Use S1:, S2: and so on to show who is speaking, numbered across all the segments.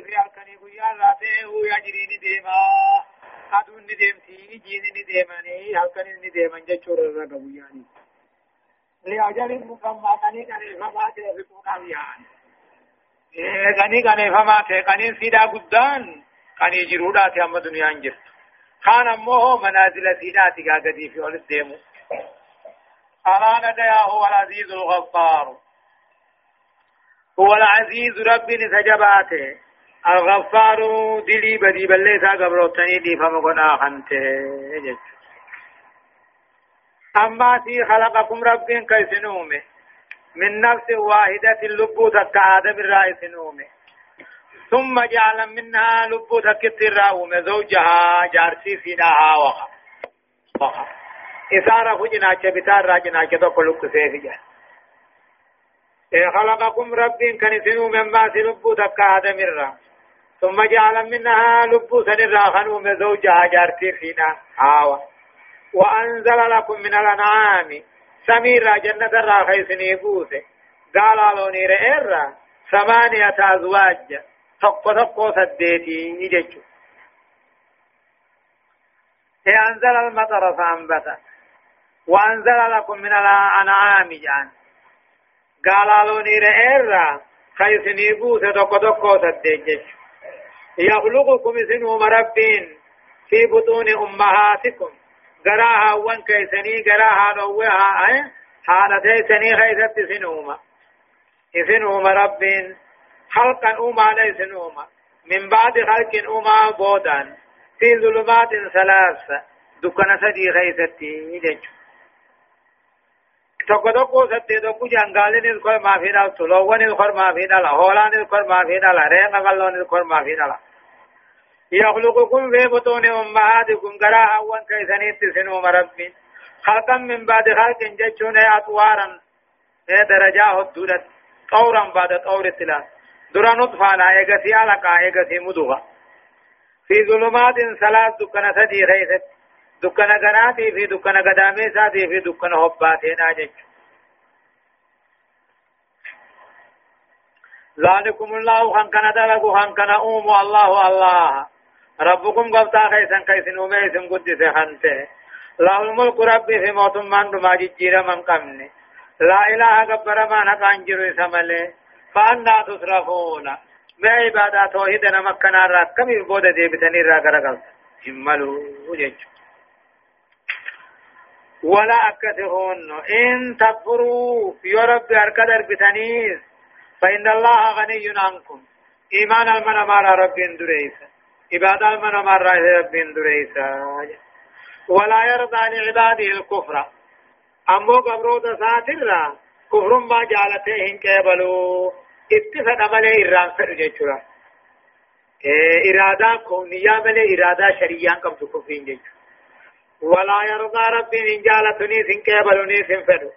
S1: في أركني قيا راته يجري نديما أدون نديمتي جين نديماني أركني نديمان جچور الرقبياني لأجل مسمى كني كني فما تفقون أبيان كني كني فما كني سيدا قدان كني جرودا تهم دنيا انجر خان أمه منازل سيدا تقاقدي في أولد ديمو ألا نديا هو العزيز الغفار هو العزيز رب نسجباته الغفار دلي بدي بلسا قبروتني دي فمقنا خنته أما في خلقكم رب كيسنومه من نفس واحدة لبو تك آدم الرئيس نومه ثم جعل منها لبو تك الراوم زوجها جارسي فينها وخا. وخا. إسارة فجنا چبتار راجنا چدو قلق سيفي إيه خلقكم رب كنسنو مما سلبو تك آدم الرا ثم جعل منها لبو سنرا خنوم زوجها جارسي فينا هاوه وأنزل لكم من الأنعام سمير جنة الراخي سنيبوسه قال لوني رئيرا ثمانية أزواج. تقو تقو سديتي يججو أنزل المطر فأنبت. وأنزل لكم من الأنعام جان. قال لوني رئيرا خي سنيبوسه تقو تقو سديتي يخلقكم سنو مربين في بطون أمهاتكم. غراها وان كيسني غراها نوها اي حالتي سني خيست سنوما. سنوما رب خلقا أوما ليس نوما. من بعد خلق أوما بودا في ظلمات ثلاث دكنا سدي خيستي جنچ tokko tokko satte tokko jangaalin ilkor maafidal tulowwan ilkor maafidala hoolaan ilkor maafidala reenga qalloon ilkor maafidala يخلقكم في بطون أمهاتكم قراء وان كيسانيت سنو مربين خلقا من بعد خلق جتشون أطوارا درجاه الدولة طورا بعد طور التلا درا نطفة لا يغسي علقا يغسي مدوغا في ظلمات ثلاث دكنا سدي خيست دكنا غناتي في دكنا قدامي ساتي في دكنا هباتين آجج ذلكم الله خان كان دلقوا خان كان أوموا الله الله ربكم قبطا خيسن خيسن وميسن قدس خنته له الملك ربي في موت من دما جيرا من قمني لا إله قبر ما نقان جرو سمله فأنا تصرفون ما عبادة توحيد نمكنا رات كم يبود دي بتني را غرغل هملو وجج ولا أكثرون إن تكفروا يا رب أركدر بتنيس فإن الله غني عنكم. إيمان المنى مارا رب دريسا عبادة من أمر ربين دريسا ولا يرضى لعباده الكفر. أمو قبرو دساتر. كفر ما جالته هن كيبلو. اتفق ملي إرام سر جيشورا إرادة كونية ملي إرادة شريان قم تكفرين جيشورا ولا يرضى ربي إن جالتني سن كيبلوني سن فدو.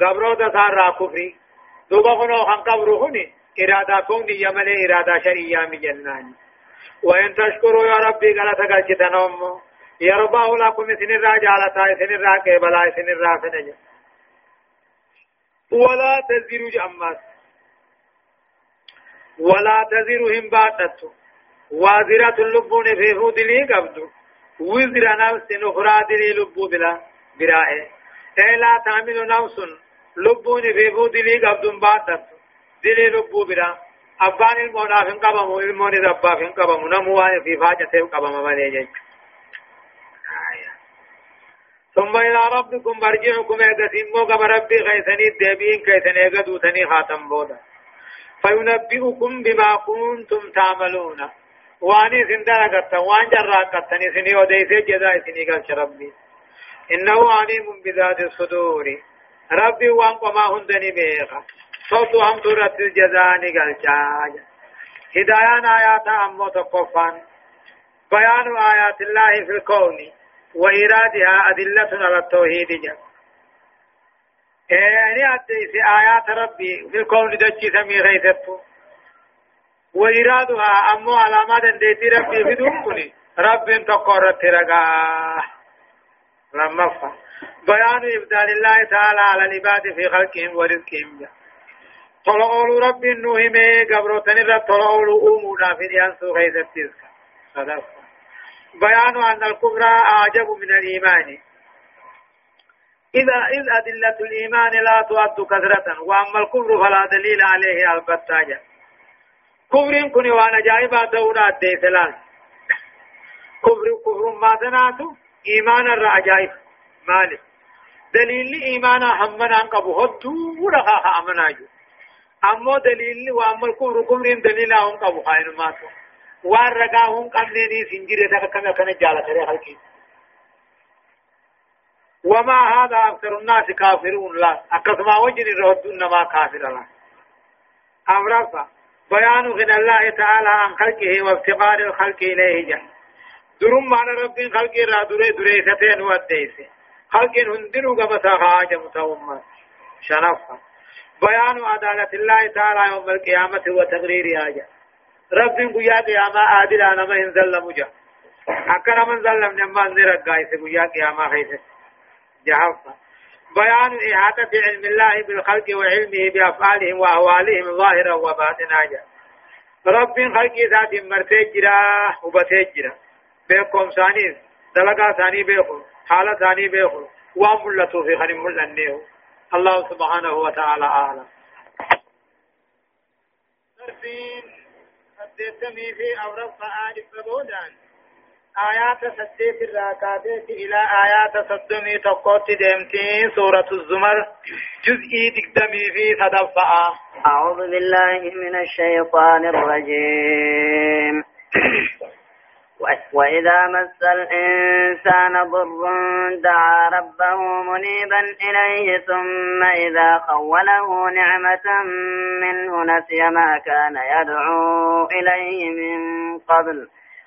S1: قبرو دسار كفري. دوبا خنو خن قبرو هني. إرادة كونية ملي إرادة شريان من جناني وإن تشكروا يا ربي قال تقلتنهم يرضاه لكم سن الرجالة سن الراكبلا سن الرافنجة ولا تزيروا جمات ولا تزيروا هم باتت وازرة اللبون في فود لي قبض وزر نفس أخرى دلي لبو بلا برائه أي لا تعمل نفس لبون في فود لي قبض باتت دلي لبو بلا أبان المونا فين قبمو المون ربا فين قبمو نمو في سيب قبم مالي جيك ثم إلى ربكم مرجعكم إيغسين موغم ربي غيثني الدبين كيثن إيغدو ثني خاتم بودا۔ فينبئكم بما كنتم تعملون۔ واني سندنا قطن وان جرى قطن سني وديسي جزاء سني قال ربي. إنه عليم بذات الصدور ربي وان قما هندني بيغا. صوت هم سورة الجزاء نقل هدايان آيات أمو تقفان. بيان آيات الله في الكون. وإرادها أدلة على التوحيد جل يعني أدي في آيات ربي في الكون دجي سمي غيثته وإرادها أمو علامات ديتي ربي في دونكني رب تقرت رقاه لما بيان إبدال الله تعالى على العباد في خلقهم ورزقهم. جل طلعوا رب نوهمي قبروتن الرب طلعوا أمونا في ديانسو غيث التزك صدق. بيان أن الكفر أعجب من الإيمان. إذا إذ أدلة الإيمان لا تؤد كثرة وأما الكفر فلا دليل عليه البتاجة. كفر كن وأنا جائبا دورا دي ثلاث كفر كفر ما تناتو إيمان الرعجائب مالك دليل إيمان همنا انقبو هدو ورخا أمنا جو أمو دليل وأما الكفر كفر دليل انقبو خائن ماتو وان رقاهم قمنيني سنجيرة كما كان جالة ريح الكيس وما هذا أكثر الناس كافرون لا أكثر وجن الرهد إنما كافر لا أمرفا بيان غنى الله تعالى عن خلقه وافتقار الخلق إليه جل درم معنى رب خلق را دري دري ستين وديسي خلق هندنو قبسا خاجة متوما شنفا. بيان عدالة الله تعالى يوم القيامة وتقرير آجة رب قيا قيامة عادل أنا ما انزل مجا. أكنا من ظلم نمان نرق قايس قيا قيامة خيسة. جهفا. بيان إحاطة علم الله بالخلق وعلمه بأفعالهم وأهوالهم ظاهرا وباطنا. رب خلق ذات مرتجرا وبتجرا بيقوم ثاني دلقا ثاني بيقوم حالة ثاني بيقوم وأملته في خنم ملنه. الله سبحانه وتعالى أعلم. ترسين قدتمي في أورق آل فبودان. آيات سديت الراكاتات إلى آيات صدمي تقوت دمتي سورة الزمر. جزئي تقدمي في صدفة
S2: أعوذ بالله من الشيطان الرجيم. وإذا مس الإنسان ضر دعا ربه منيبا إليه ثم إذا خوله نعمة منه نسي ما كان يدعو إليه من قبل.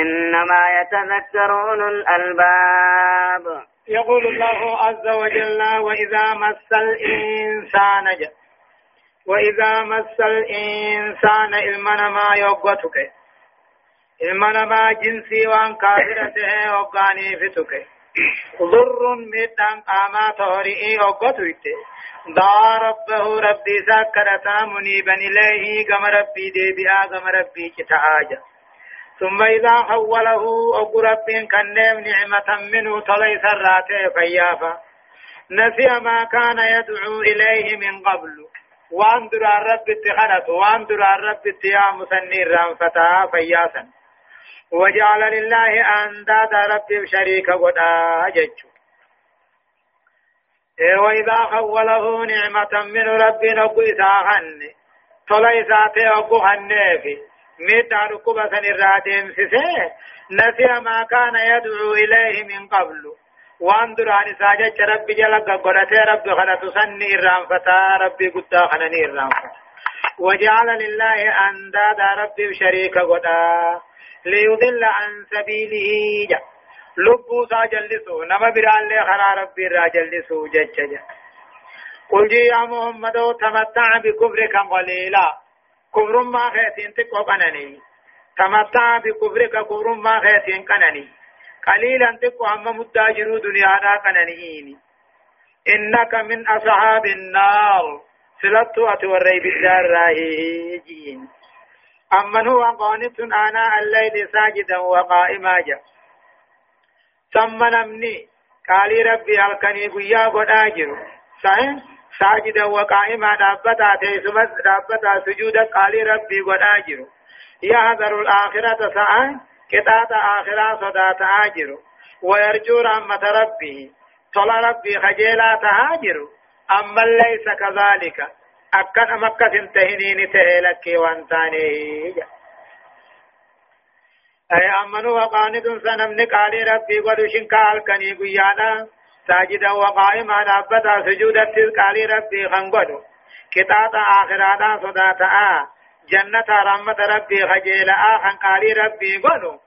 S2: إنما يتذكر أولو الألباب.
S1: يقول الله عز وجل وإذا مس الإنسان جاء وإذا مس الإنسان إلمنا ما يوقتك إلمنا ما جنسي وان كافرته وقاني فتك. ضر ميتان قاما تورئي وقتك دا ربه ربي سكرتا منيبا إليه قم ربي دي بها قم ربي كتاجا ثم إذا حوله أبو رب كنم نعمة منه تليس الراتي فيافا. نسي ما كان يدعو إليه من قبل. وان درا رب اتخنت وان درا رب اتيا مسني رانفتا فياسا وجعل لله أنداد رب شريك ودا ججو وإذا خوله نعمة من رب نبو إساخن تليساتي أبو خنفي ميتا ركوبة الرادم سيسي. نسي ما كان يدعو إليه من قبل. وان دران ساجة رب جلق قرأتي رب خلط سني الرام فتا رب قد خنني الرام وجعل لله أنداد رب شريك قدا. ليضل عن سبيله. جا لبو ساجلسو. نما بران لي خنا ربي راجلسو جججا قل يا محمد تمتع بكفرك قليلا. كفر ما خيتين تقو قنني تمتع بكفرك كفر ما خيتين قنني قليلا تقو هم مداجرو دنيانا قننيين إنك من أصحاب النار سلطو أتوري بالدار راهيجين أمن هو قانت آناء الليل ساجدا وقائما جا ثم نمني قال ربي هلكني قيا قد آجر صحيح ساجدا وقائما دابتا تيسمت دابتا سجودا قال ربي قد آجر. يحذر الآخرة سعى كتات آخرة صدات آجر. ويرجو رحمة ربه طلع ربي خجيلا تهاجر. أما ليس كذلك أكن مكة تهنين تهلك وانتاني. أي أمنوا وقاندون سنمن قال ربي قد شنكال كني قيانا. ساجدا وقائما نابتا سجودا تذكاري ربي خنقدو كتاب آخرانا صداتا جنة رحمة ربي خجيلا خن قالي ربي قلو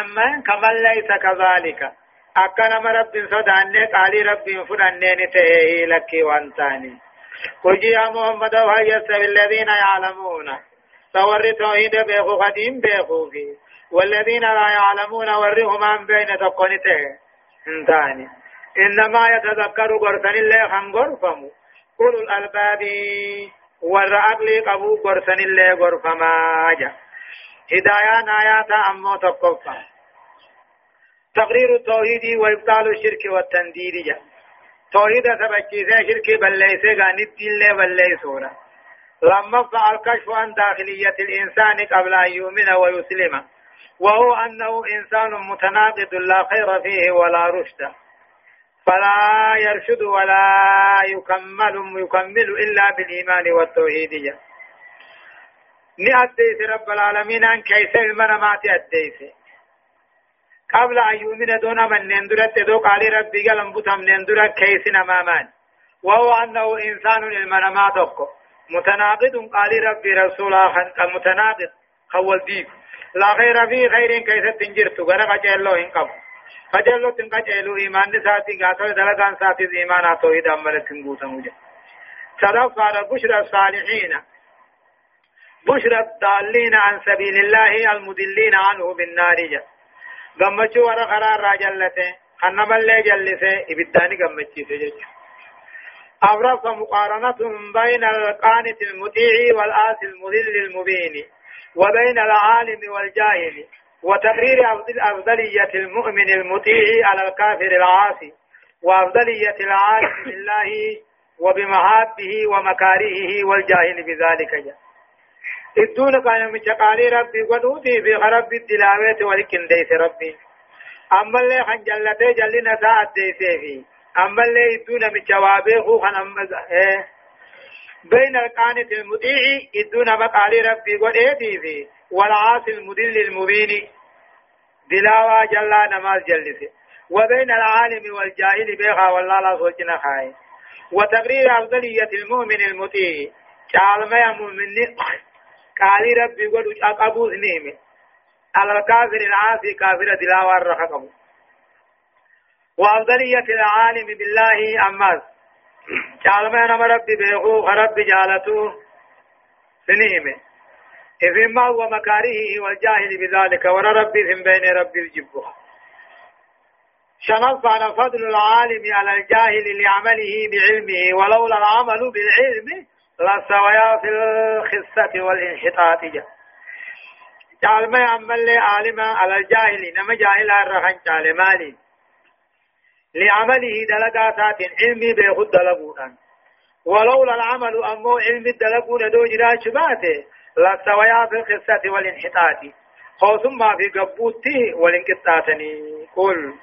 S1: أما كمن ليس كذلك. أكنا رب صداني قالي ربي فدنين تهي لك وانتاني. قل يا محمد وهل يستوي الذين يعلمون. صور توحيد بيخو قديم بيخو في والذين لا يعلمون ورهم بين تقنته. انتاني. إنما يتذكر قرسن الله خم قرفم أولو الألباب والرأقل قبو قرسن الله قرفما جا. هدايان آيات أمو تقفا. تقرير التوحيد وإبطال الشرك والتنديد جا. توحيد سبچيسه شرك بليسة غاني الدين بليسونا لما فعل كشف عن داخلية الإنسان قبل أن يؤمن ويسلم. وهو أنه إنسان متناقض لا خير فيه ولا رشد. فلا يرشد ولا يكمل يكمل إلا بالإيمان والتوحيد. نأديس رب العالمين أن كيس المنامات أديس قبل أن يؤمن دون من نندر تدو قال ربي قلن بطم نندر كيس نمامان وهو أنه إنسان المنامات متناقض قال ربي رسولا متناقض. خول ديك لا خير في خير كيف تنجرت. غرق جلو إن قبل. قجلو تن قجلو ایمان نساتی گاتو دلگان ساتي ایمان توحید عمل تنگوتا مجھے صدق على بشرى الصالحين بشرى الضالين عن سبيل الله المدلين عنه بالنار جا غمچو ور قرار راجلته خنم اللي جلسه ابداني غمچي سجج أورث مقارنة بين القانت المطيع والآس المذل المبين وبين العالم والجاهل وتقرير أفضلية المؤمن المطيع على الكافر العاصي وأفضلية العالم بالله وبمحابه ومكارهه والجاهل بذلك. جاء الدون كان مشقالي ربي ودوتي في غرب الدلاوات ولكن ديس ربي. أما اللي خن جلته جلنا ساعد ديسه في. أما اللي الدون مشوابه خن أما إيه. بين القانت المطيع الدون مقالي ربي وديتي في. والعاصي المدل المبين دلاوا جلا نماز جلسة. وبين العالم والجاهل بيغا والله لا سوچنا خاي وتقرير أفضلية المؤمن المطيع. قال ما يمؤمن قال ربي قد أقبو نيمة. على الكافر العاصي كافر دلاوا الرحقم وأفضلية العالم بالله أماز قال ما نم ربي بيغو ربي جالته سنيمه إذما هو مكاره والجاهل بذلك ورى ربي من بين ربي الجبه. شنص على فضل العالم على الجاهل لعمله بعلمه ولولا العمل بالعلم لسويا في الخصة والانحطاط. قال ما يعمل عالما على الجاهل نما جاهل الرحن قال مالي. لعمله دلقاتات علمي بيخد دلقونا ولولا العمل أمو علم الدلقون دو جراش باته لا سويا في القصة والانحطاط. خوثم في قبوتي والانقطاطني قل.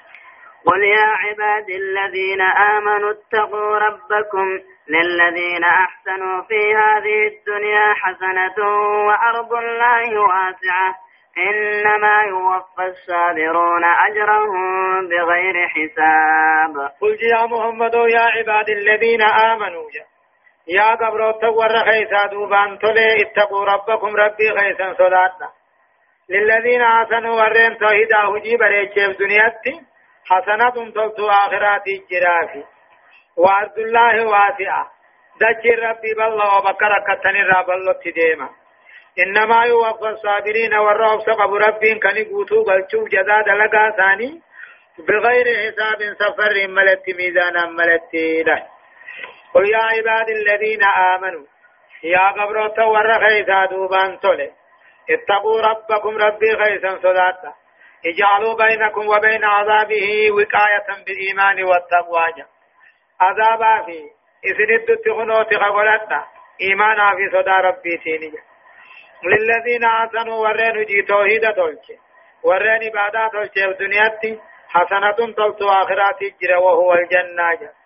S2: قل يا عبادي الذين آمنوا اتقوا ربكم للذين أحسنوا في هذه الدنيا حسنة وأرض الله واسعة. إنما يوفى الصابرون أجرهم بغير حساب.
S1: قل يا محمد يا عبادي الذين آمنوا جاء يا قبر تور خيسا دوبان تولي اتقوا ربكم ربي خيسا صداتنا للذين آسنوا ورين توحيدا هجي بريتشيف دنياتي حسنة تلتو آخرات الجرافي وعرض الله واسعة. دجي ربي بالله وبكر كتني راب الله تديما. إنما يوفى الصابرين والرب سقب ربي كان يقوتوا قلتوا جزاد لقا ثاني. بغير حساب سفر ملت ميزانا ملت له قل يا عباد الذين آمنوا يا قبر ور خيسا دوبان تولي. اتقوا ربكم ربي خيسا صداتا. اجعلوا بينكم وبين عذابه وقاية بالإيمان والتقوى. عذابا في إذن الدت خنوت خبرتنا إيمانا في صدى ربي تيني. للذين آسنوا ورين جي توحيد تلچه ورين عبادات تلچه الدنيا حسنة تلتو آخرات جرى وهو الجنة. جا.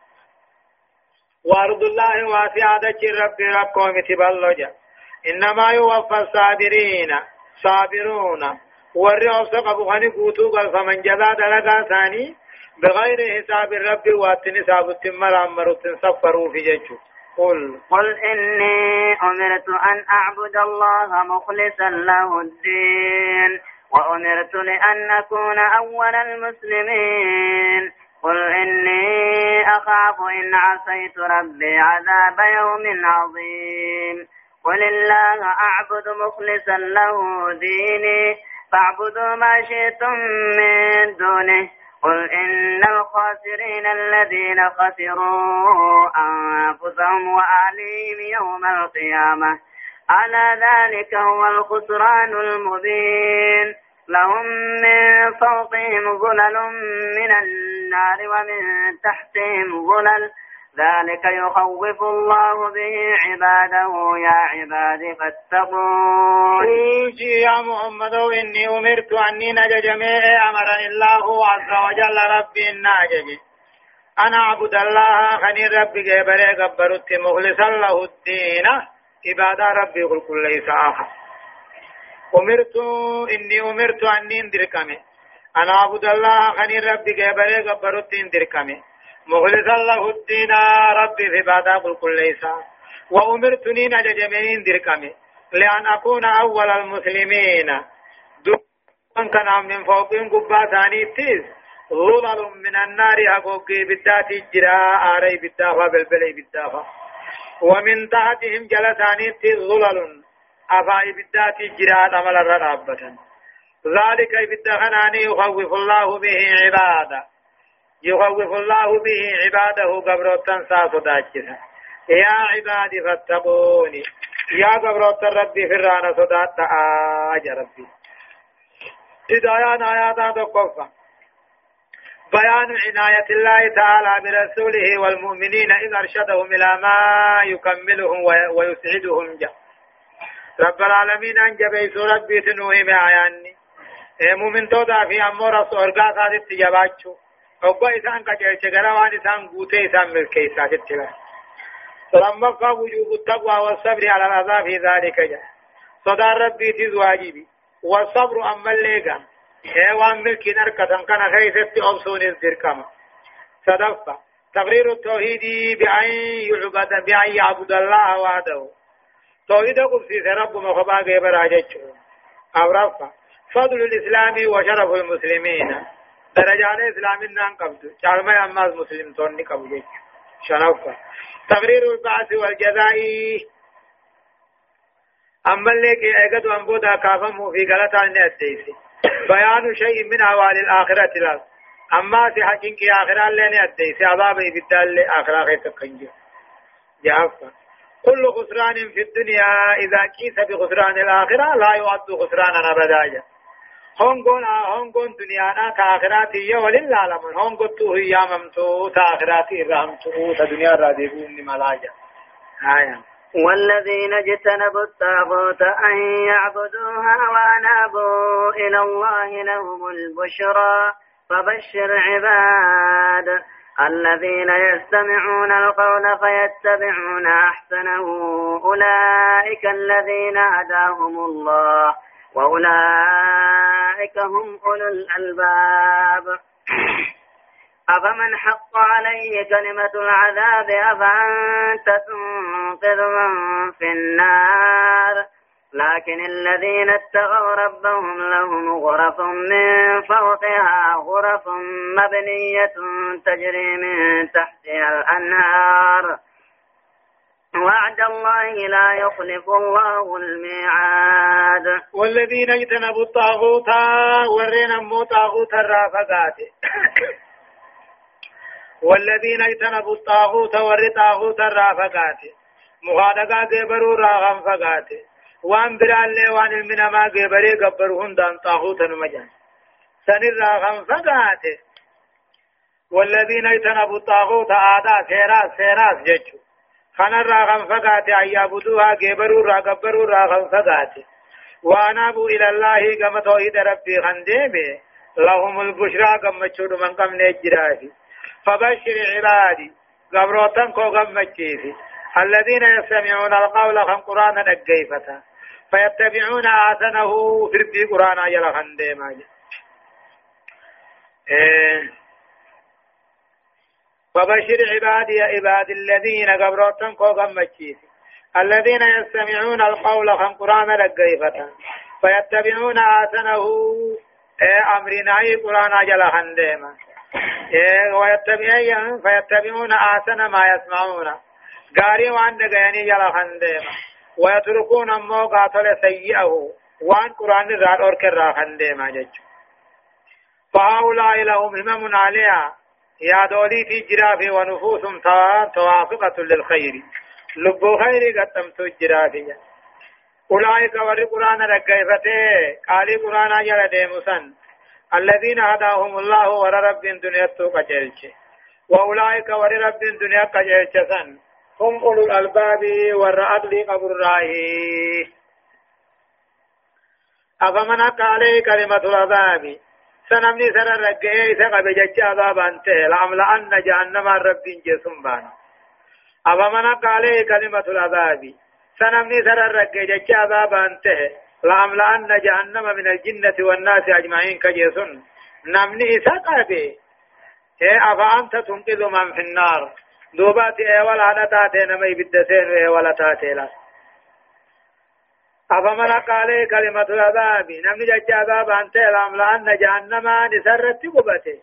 S1: وارض الله واسعة رب ربكم تبلج إنما يوفى الصابرين صابرون. ورئوا سقب غني قوتو قال فمن جزا دلقا ثاني بغير حساب الرب واتن حساب التمر عمر تنصفروا في ججو قل.
S2: قل إني أمرت أن أعبد الله مخلصا له الدين وأمرت لأن أكون أول المسلمين. قل إني أخاف إن عصيت ربي عذاب يوم عظيم قل الله أعبد مخلصا له ديني فاعبدوا ما شئتم من دونه قل إن الخاسرين الذين خسروا أنفسهم وأهليهم يوم القيامة على ذلك هو الخسران المبين لهم من فوقهم ظلل من النار ومن تحتهم ظلل. ذلك يخوف الله به عباده. يا عباد فاتقون.
S1: قل يا محمد إني أمرت أني نجج جميع أمر الله عز وجل ربي الناجج أنا أعبد الله خني ربي جبري قبرت مخلصا له الدين. عبادة ربي كل ليس آخر أمرت إني أمرت أني اندركمي أنا أعبد الله خني ربي جبري قبرت اندركمي مخلصا له الدين ربي في بعد قل كل ليس. وأمرتني نججمين دركمي لأن أكون أول المسلمين. دون كان من فوقهم قبا ثاني تيز. ظلل من النار أقوقي بالذات جراء آري بالدافع بالبلي بالدافع ومن تحتهم جلساني تيز ظلل. أفاي بالذات جراء عمل الرابة ذلك بالدخناني يخوف الله به عباده. يخوف الله به عباده قبروتا ساسداجسا يا عبادي فاتقوني. يا قبروتا ربي فرانا صدات آج ربي. هدايان آيات تقفى بيان عناية الله تعالى برسوله والمؤمنين إذ أرشدهم إلى ما يكملهم ويسعدهم جاء رب العالمين أنجب سورة بيت نوهم آياني. مؤمن تودا في أمور أرقا سادت تجباتشو وقوا إسان قجرش غروان إسان قوتي إسان ملكي ساكت تلا فلما وجوب التقوى والصبر على العذاب في ذلك جاء صدى ربي تز واجبي والصبر أما الليقا حيوان ملكي نركة كان خيثت أبسون الزركما صدفة. تقرير التوحيد بأن يعبد بأن يعبد الله وحده. توحيد قدسي رب مخبا غيبر عجج أو رفع فضل الإسلام وشرف المسلمين. درجات اسلامنا قبض چارما أماز مسلم توني قبض شنوفا تقرير البعث والجزاء. أما لك اگد أنبودا كافم في غلطة نأديس بيان شيء من احوال الآخرة لا. أما في حقين کی اخرة لن اديس عذاب بدال آخرة غير تقنج جافا. كل خسران في الدنيا إذا كيس بخسران الآخرة لا يعد خسرانا أبدا. هونغون هونغون دنيانا كاخرات هي ولله العالم هونغو تو هي ممتو تاخرات رحمتو تدنيا راديبون ملاجا. آية
S2: والذين اجتنبوا الطاغوت أن يعبدوها وأنابوا إلى الله لهم البشرى. فبشر عباد الذين يستمعون القول فيتبعون أحسنه. أولئك الذين هداهم الله وأولئك هم أولو الألباب. أفمن حق عليه كلمة العذاب أفأنت تنقذ من في النار؟ لكن الذين اتقوا ربهم لهم غرف من فوقها غرف مبنية تجري من تحتها الأنهار. وعد الله لا يخلف الله الميعاد.
S1: والذين اجتنبوا الطاغوت ورين أمو طاغوت الرافقات والذين اجتنبوا الطاغوت ور طاغوت الرافقات مغادقا قبروا راغم فقات وان برالي وان المنما قبري قبرهم دان طاغوت نمجان سن الراغم فقات والذين اجتنبوا الطاغوت آدا سيراس سيراس ججو خنا راغم فقات أن يعبدوها كبروا راغبروا راغم فقات وأنابوا إلى الله كما توحيد ربي خنديمه لهم البشرى كما تشود من قم نجراتي. فبشر عبادي. قبروتن كو قم الذين يستمعون القول خم قرآن نقيفتا فيتبعون آثنه في ربي قرآن يلا خنديما إيه. فبشر عبادي عباد الذين قبروتن كو غمچيس الذين يستمعون القول خم قرآن لقيفة. فيتبعون آسنه إيه أمرنا أي قرآن جل خنديما إيه ويتبعون فيتبعون آسن ما يسمعون. قاري وان دقيني جل خنديما ويتركون أمو قاتل سيئه. وان قرآن الراد أورك الرا خنديما جج. فهؤلاء لهم همم عليها. يا دولي في جرافي ونفوس توافقة للخير. لبو خير قدمت جرافي. أولئك ور قرآن رقيفته قالي قرآن جل ديمسن الذين هداهم الله ور رب دنيا تو قجلچ وأولئك ور رب دنيا قجلچ سن. هم أولو الألباب ور أدلي قبر راهي أفمن عليه كلمة العذاب؟ سنمني سر إذا قبل جج عذاب أنت. لأملأن جهنم رب جسم بان. أفمن عليه كلمة العذاب؟ سنمني سر رجعي جج عذاب أنت. لأملأن جهنم من الجنة والناس أجمعين كجسن نمني إيه أفأنت تنقذ من في النار؟ دوبات إيه ولا تاتي نمي بالدسين إيه ولا تاتي لا أفمن قال كلمة العذاب نمني جج عذاب أنت لام لأن جهنم نسرت قبته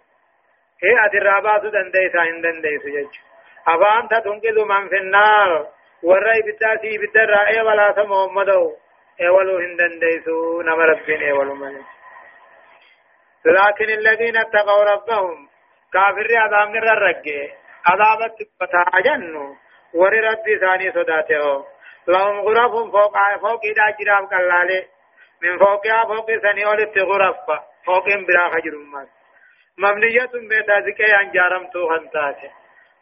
S1: هي أترابات دنديسا إن دنديس جج أفأنت تنقذ من في النار والرأي بالتاسي بالدراء ولا محمدو اولو هندن ديسو نما ربين اولو من لكن الذين اتقوا ربهم كافر عذاب نر الرقه عذاب تبتا جنو ور ربي ثاني صداته لهم غرف فوق فوق إذا جرام كلالي من فوقها فوق سنيولت غرف فوق برا خجر مبنية بيتا زكي عن جارمتو خنتاته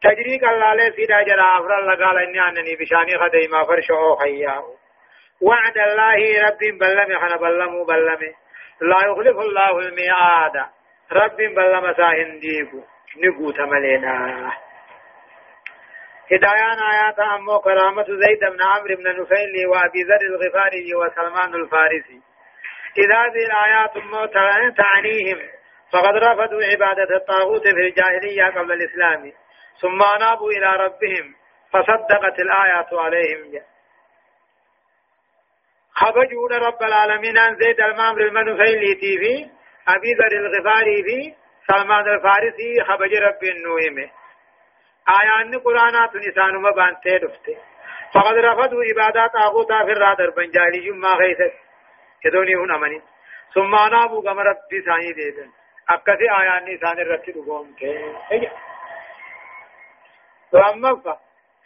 S1: تجري كلالي سيدا جرا أفرال لقال إني أنني بشاني خديما فرشعو خياه وعد الله رب بلم خنا بلمو بلم لا يخلف الله الميعاد رب بلم ساهن ديكو نقو تملينا هدايان آيات أمو كرامة زيد بن عمرو بن نفيل وأبي ذر الغفاري وسلمان الفارسي. إذا هذه الآيات مو تعنيهم فقد رفضوا عبادة الطاغوت في الجاهلية قبل الإسلام ثم أنابوا إلى ربهم فصدقت الآيات عليهم. خبجون رب العالمين عن زيد المامر المنفيلي في أبي ذر الغفاري في سلمان الفارسي خبج رب النوهم آيان قرآنات نسان مبانتي دفته فقد رفضوا عبادات آغوتا في الرادر بنجالي جمع غيثت كدوني هن أمني ثم أنابوا قم ربي ثاني ديدن أكثي آيان نسان الرتي دقوم فأما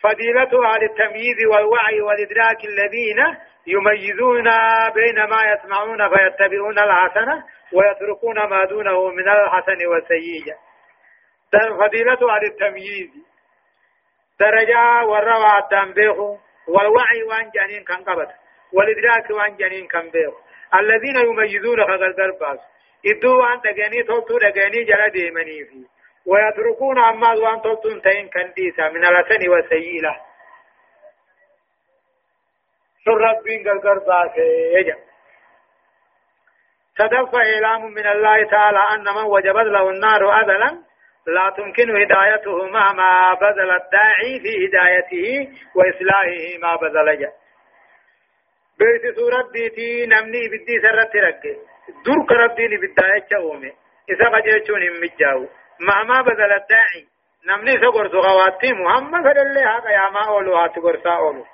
S1: فضيلة أهل التمييز والوعي والإدراك الذين يميزون بين ما يسمعون فيتبعون الحسنة ويتركون ما دونه من الحسن والسيئة فضيلة أهل التمييز درجة والروى الدم بيخو والوعي وان جانين كان قبط والإدراك وان جانين كان بيخو الذين يميزون خغل باس إدو وان دقاني تلتو دقاني جلا ديمني فيه ويتركون عما وان تلتو تين كان ديسا من الحسن والسيئة سر ربين قرقر باسي يجب صدق إعلام من الله تعالى أن من وجبت له النار أذلا لا تمكن هدايته مهما بذل الداعي في هدايته وإصلاحه ما بذل جاء بيت سورة ديتي نمني بدي سرت رقه درك ربيني بداية شومي إذا قجيتون مجاو. مهما بذل الداعي. نمني سقر سغواتي محمد فلله هذا يا ما أولو هاتقر سأولو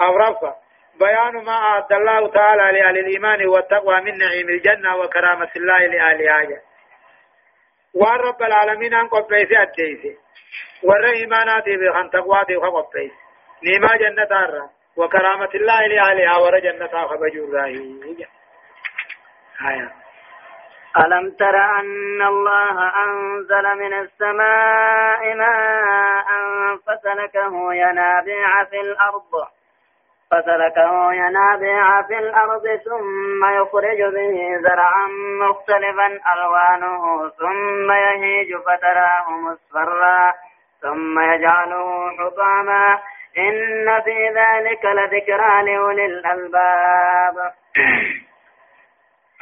S1: أو رفع بيان ما أعد الله تعالى لأهل الإيمان والتقوى من نعيم الجنة وكرامة الله لأهلها وان رب العالمين ان قبيسي أجيسي ور إيماناتي بخان تقواتي وقبيس نيما جنة الرا وكرامة الله لأهلها ور جنة خبجور راهي
S2: ألم تر أن الله أنزل من السماء ماء فسلكه ينابيع في الأرض فسلكه ينابيع في الأرض ثم يخرج به زرعا مختلفا ألوانه ثم يهيج فتراه مصفرا ثم يجعله حطاما. إن في ذلك لذكرى لأولي الألباب.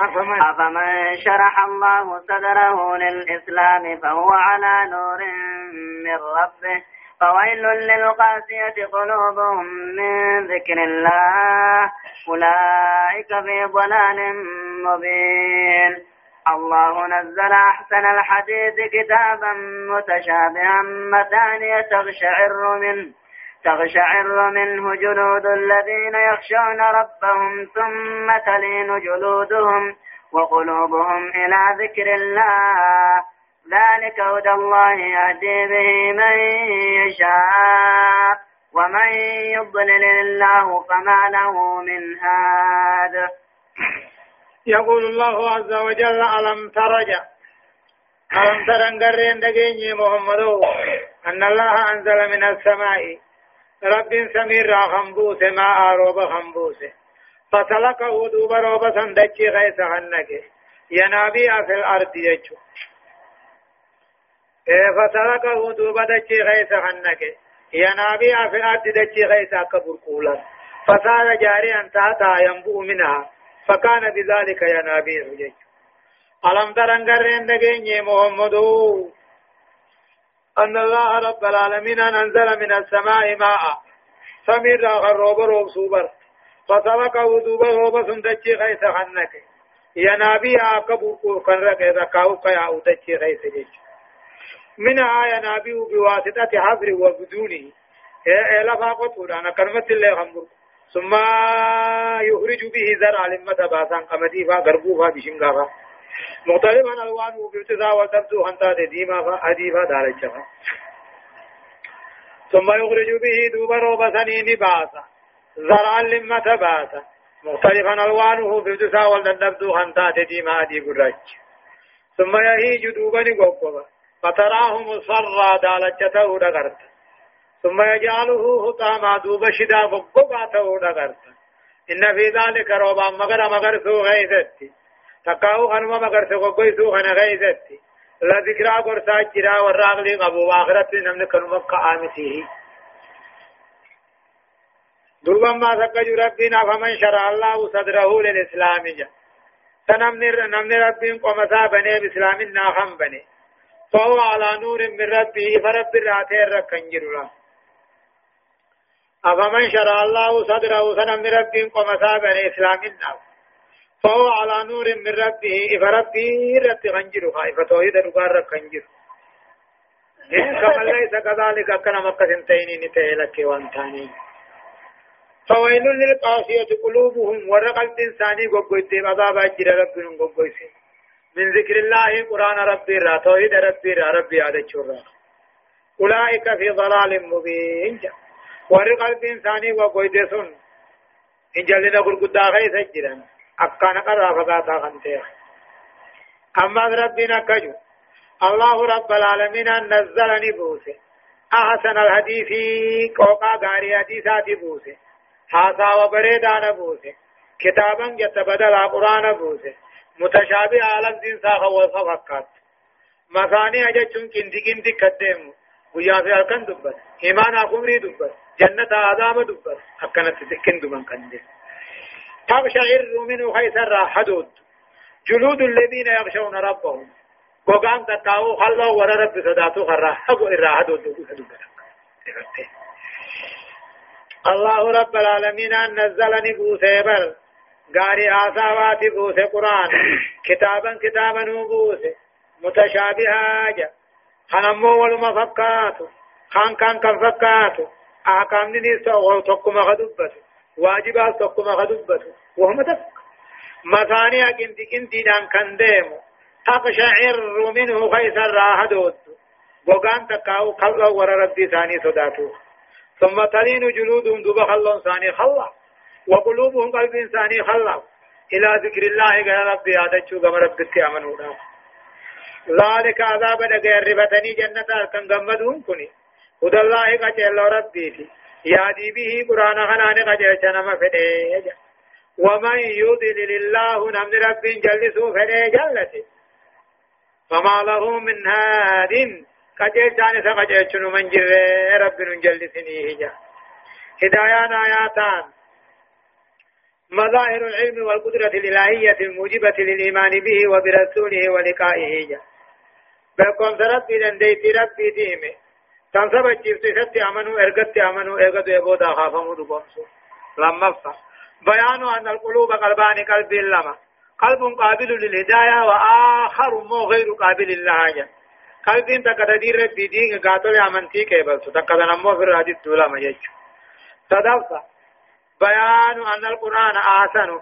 S2: أفمن؟ شرح الله صدره للإسلام فهو على نور من ربه. فويل للقاسية قلوبهم من ذكر الله. أولئك في ضلال مبين. الله نزل أحسن الحديث كتابا متشابها مثانية تغشعر منه تغشعر منه جلود الذين يخشون ربهم ثم تلين جلودهم وقلوبهم إلى ذكر الله. ذلك هدى الله يهدي به من يشاء ومن يضلل الله فما له من هاد.
S1: يقول الله عز وجل ألم ترجع ألم تر أنقرين دقيني محمد؟ أن الله أنزل من السماء. رب سمير خنبوس ما أروب خنبوس فسلكه دوب روب سندجي غيث عنك ينابيع في الأرض يجو. إيه فسلكه دوب دجي غيث عنك ينابيع في الأرض دجي غيث كبر قولا فصار جاريا تحتها ينبوء منها فكان بذلك ينابيع يجو ألم ترن قرين دقيني محمد أن الله رب العالمين أنزل من السماء ماء سمير غروب روب سوبر فسلكه دوب روب سندجي غيث عنك ينابيع كبر كن رقه ذكاو كيا ودجي غيث جيجو منها ينابيع بواسطة حفر وبدونه لفا قطول أنا كلمة الله خمبر ثم يخرج به زرع لمة باسان قمدي فا غربو فا بشنغا فا. مختلفا الوانه بابتداء وتبدو خنتا ديما فا أديفا دارجا ثم يخرج به دوب روب باسا زرعا لمة باسا مختلفا الوانه بابتداء وتبدو خنتا ديما أدي براج ثم يهيج دوبني قوقبا فتراه مصرا دالجته دغرت. ثم يجعله هطاما دوب شدا فقباته دغرت. إن في ذلك روبا مغر مغر سو غيثتي. تقاو خنما مغر سو قوي سو خن غيثتي. لا ذكرى قرصا جرا وراغلي قبو آخرت نمن كنما قامته دوبا ما سكجو ربنا فمن شرع الله صدره للإسلام جا. سنمن نمن ربين قمسا بني بإسلام ناخم بني فهو على نور من ربه فرب الراتين ركن جرلا أفمن شرع الله صدره سنم رب قمسا بن إسلام الناس. فهو على نور من ربه فربه رت خنجر خائف توحيد رقار ركنجر كما ليس كذلك كنا مكة سنتين نتهلك وانتاني. فويل للقاسية قلوبهم ورقل إنساني قبويت عذاب أجر ربهم قبويت من ذكر الله قرآن ربي را توحيد ربي را ربي عدد شرا أولئك في ضلال مبين. ورقل إنساني وقويد سن. إن جلنا قرقدا غيث جرا أكان قرى فقاتا خنتيا أما ربنا كجو. الله رب العالمين نزلني بوسه. أحسن الحديث قوقا غاري حديثات بوسه. حاسا وبريدان بوسه. كتابا يتبدل قرآن بوسه. متشابه عالم دين ساخ وصفقات مثاني اجچون كنتي كنتي قدم ويا في الكن دبر ایمان اقمري دبر جنة آدم دبر حقنا تكن دمن كنده. تبشعر منه خيسر حدود جلود الذين يخشون ربهم. وقام تتاو خلوا ورا رب صداتو خرا. حقو إرا حدود دبر الله رب العالمين نزلني بوسيبر غاري آساوات بوسه قرآن كتابا كتابا بوسه متشابها جا خنمو ولما فكاتو خان كان كان فكاتو أحكام ني سو تقوم غدبت واجبات تقوم غدبت وهم تفك مثاني كنتي كنتي دان كان ديمو تقشعر منه خيسر راهدوت وقان تقاو خلق ور ربي ثاني صداتو ثم تلين جلودهم دب خلون ثاني خلق وقلوبهم قلب إنساني خلق. إلى ذكر الله قال ربي هذا شو قم ربك أمنوا ذلك عذاب غير ربتني جنة كان غمدهم كني. هدى الله قجل ربي في. يادي به قرآن خنان قجل شنم فدي. ومن يضلل الله نمن رب جلسوا فدي جلته فما له من هاد. شان سقجل شنو من جر رب جلسني هجا. هدايان آياتان مظاهر العلم والقدرة الإلهية الموجبة للإيمان به وبرسوله ولقائه. بكم ربي دنديتي ربي ديمه تنسب الجبت ست امنوا ارغت امنوا ارغت يبودا خافموا دبومسو لما فا بيان أن القلوب قلبان قلب لما. قلب قابل للهداية وآخر مو غير قابل للحاجه قلب تقدير ربي دين قاتل امنتي كيبل تقدر نمو في الحديث دولا يجو صدفة بيان أن القرآن احسن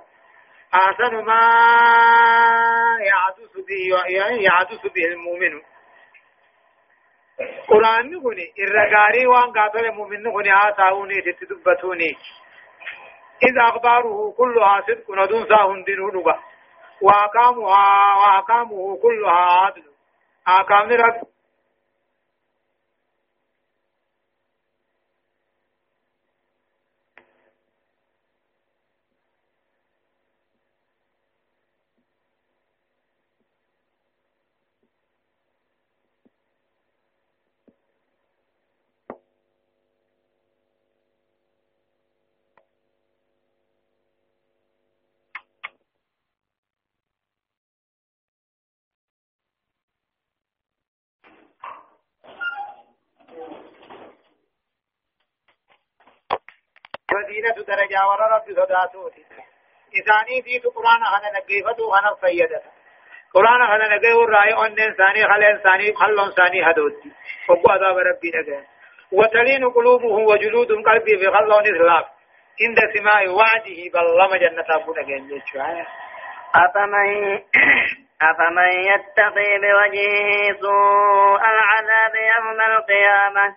S1: احسن ما يعدس به يعدس به المؤمن. قرآن كوني الرغاري وان قاتل مؤمن كوني آتاوني تتدبتوني. إذا أخباره كلها صدق ندون ساهن دينه وأقامها وأقامه كلها عدل. أقام رب درجة ورا رب صداتوتي. إساني في قرآن هنا نقيفتو هنا فيدة قرآن هنا نقيه الرأي أن إنساني خل إنساني خل إنساني هدوتي. وقو عذاب ربي نقيه وتلين قلوبهم وجلودهم قلبي في خل إسلام عند سماع وعده لما جنة أبو نقيه
S2: أفمن أفمن يتقي بوجهه سوء العذاب يوم القيامة؟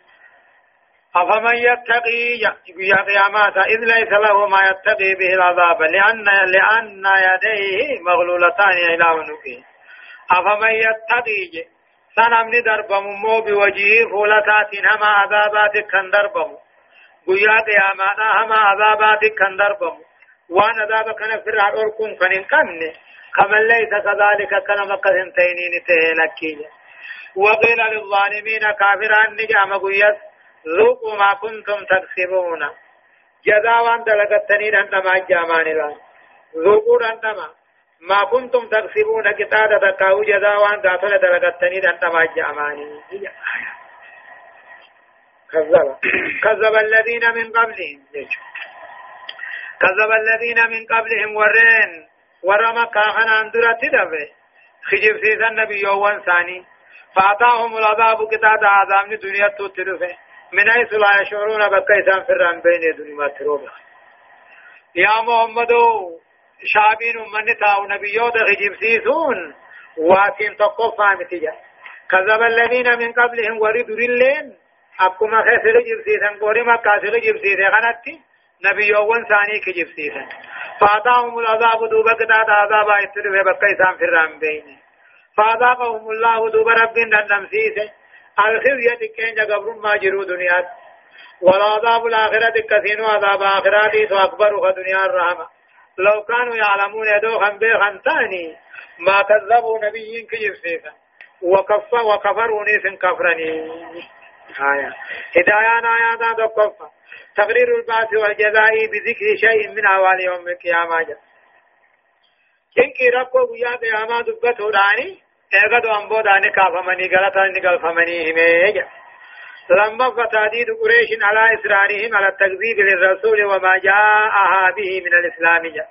S1: أفمن يتقي يا قيامات إذ ليس له ما يتقي به العذاب لأن لأن يديه مغلولتان إلى عنقه. أفمن يتقي سنمني دربم مو بوجهه فولتات هما عذابات كان دربم قيا قيامات هما عذابات دربم وأن عذاب كان في الأركم كان كمني كما ليس كذلك كان مكة تينين وقيل للظالمين كافران نجام قيس ذوقوا ما كنتم تكسبون. جزاء وان دلقتني عندما جامان الله ذوقوا عندما ما كنتم تكسبون كتابة تكاو. جزاء وان قاتل دلقتني عندما جامان كذب. كذب الذين من قبلهم. كذب الذين من قبلهم. ورين. ورما كاهن اندرا تدبه خجب سيسا النبي يوان ثاني. فأتاهم العذاب كتاب عذاب دنيا تترفه من حيث لا يشعرون بكيسان فران بين دنيا تروبه يا محمد شابين من تاو نبيوت خجب سيسون واتين تقفا متجا كذب الذين من قبلهم وردوا اللين أكما خسر جبسيسا قوري مكا سر جبسيسا غنتي نبيوان ثاني كجبسيسا فأتاهم العذاب دوبا قطعت عذابا اترفه بكيسان فران بين. فأذاقهم الله دوبا رب نمسيسه الخزي كين جبر ما جرو دنيا والعذاب الآخرة كثير عذاب آخرات أكبر دنيا الرحمة لو كانوا يعلمون يدو خن بي خنتاني ما كذبوا نبيين كيف سيفا وكف وكفروا نيس كفرني آية هدايان آيات كفا تقرير البعث والجزاء بذكر شيء من أوال يوم القيامة كنكي ربكو بيا قيامة دبته داني اغدو امبو داني كافمني غلطا نقلفمني هميجا لما فتاديد قريش على إسرارهم على التكذيب للرسول وما جاءها به من الإسلام جاء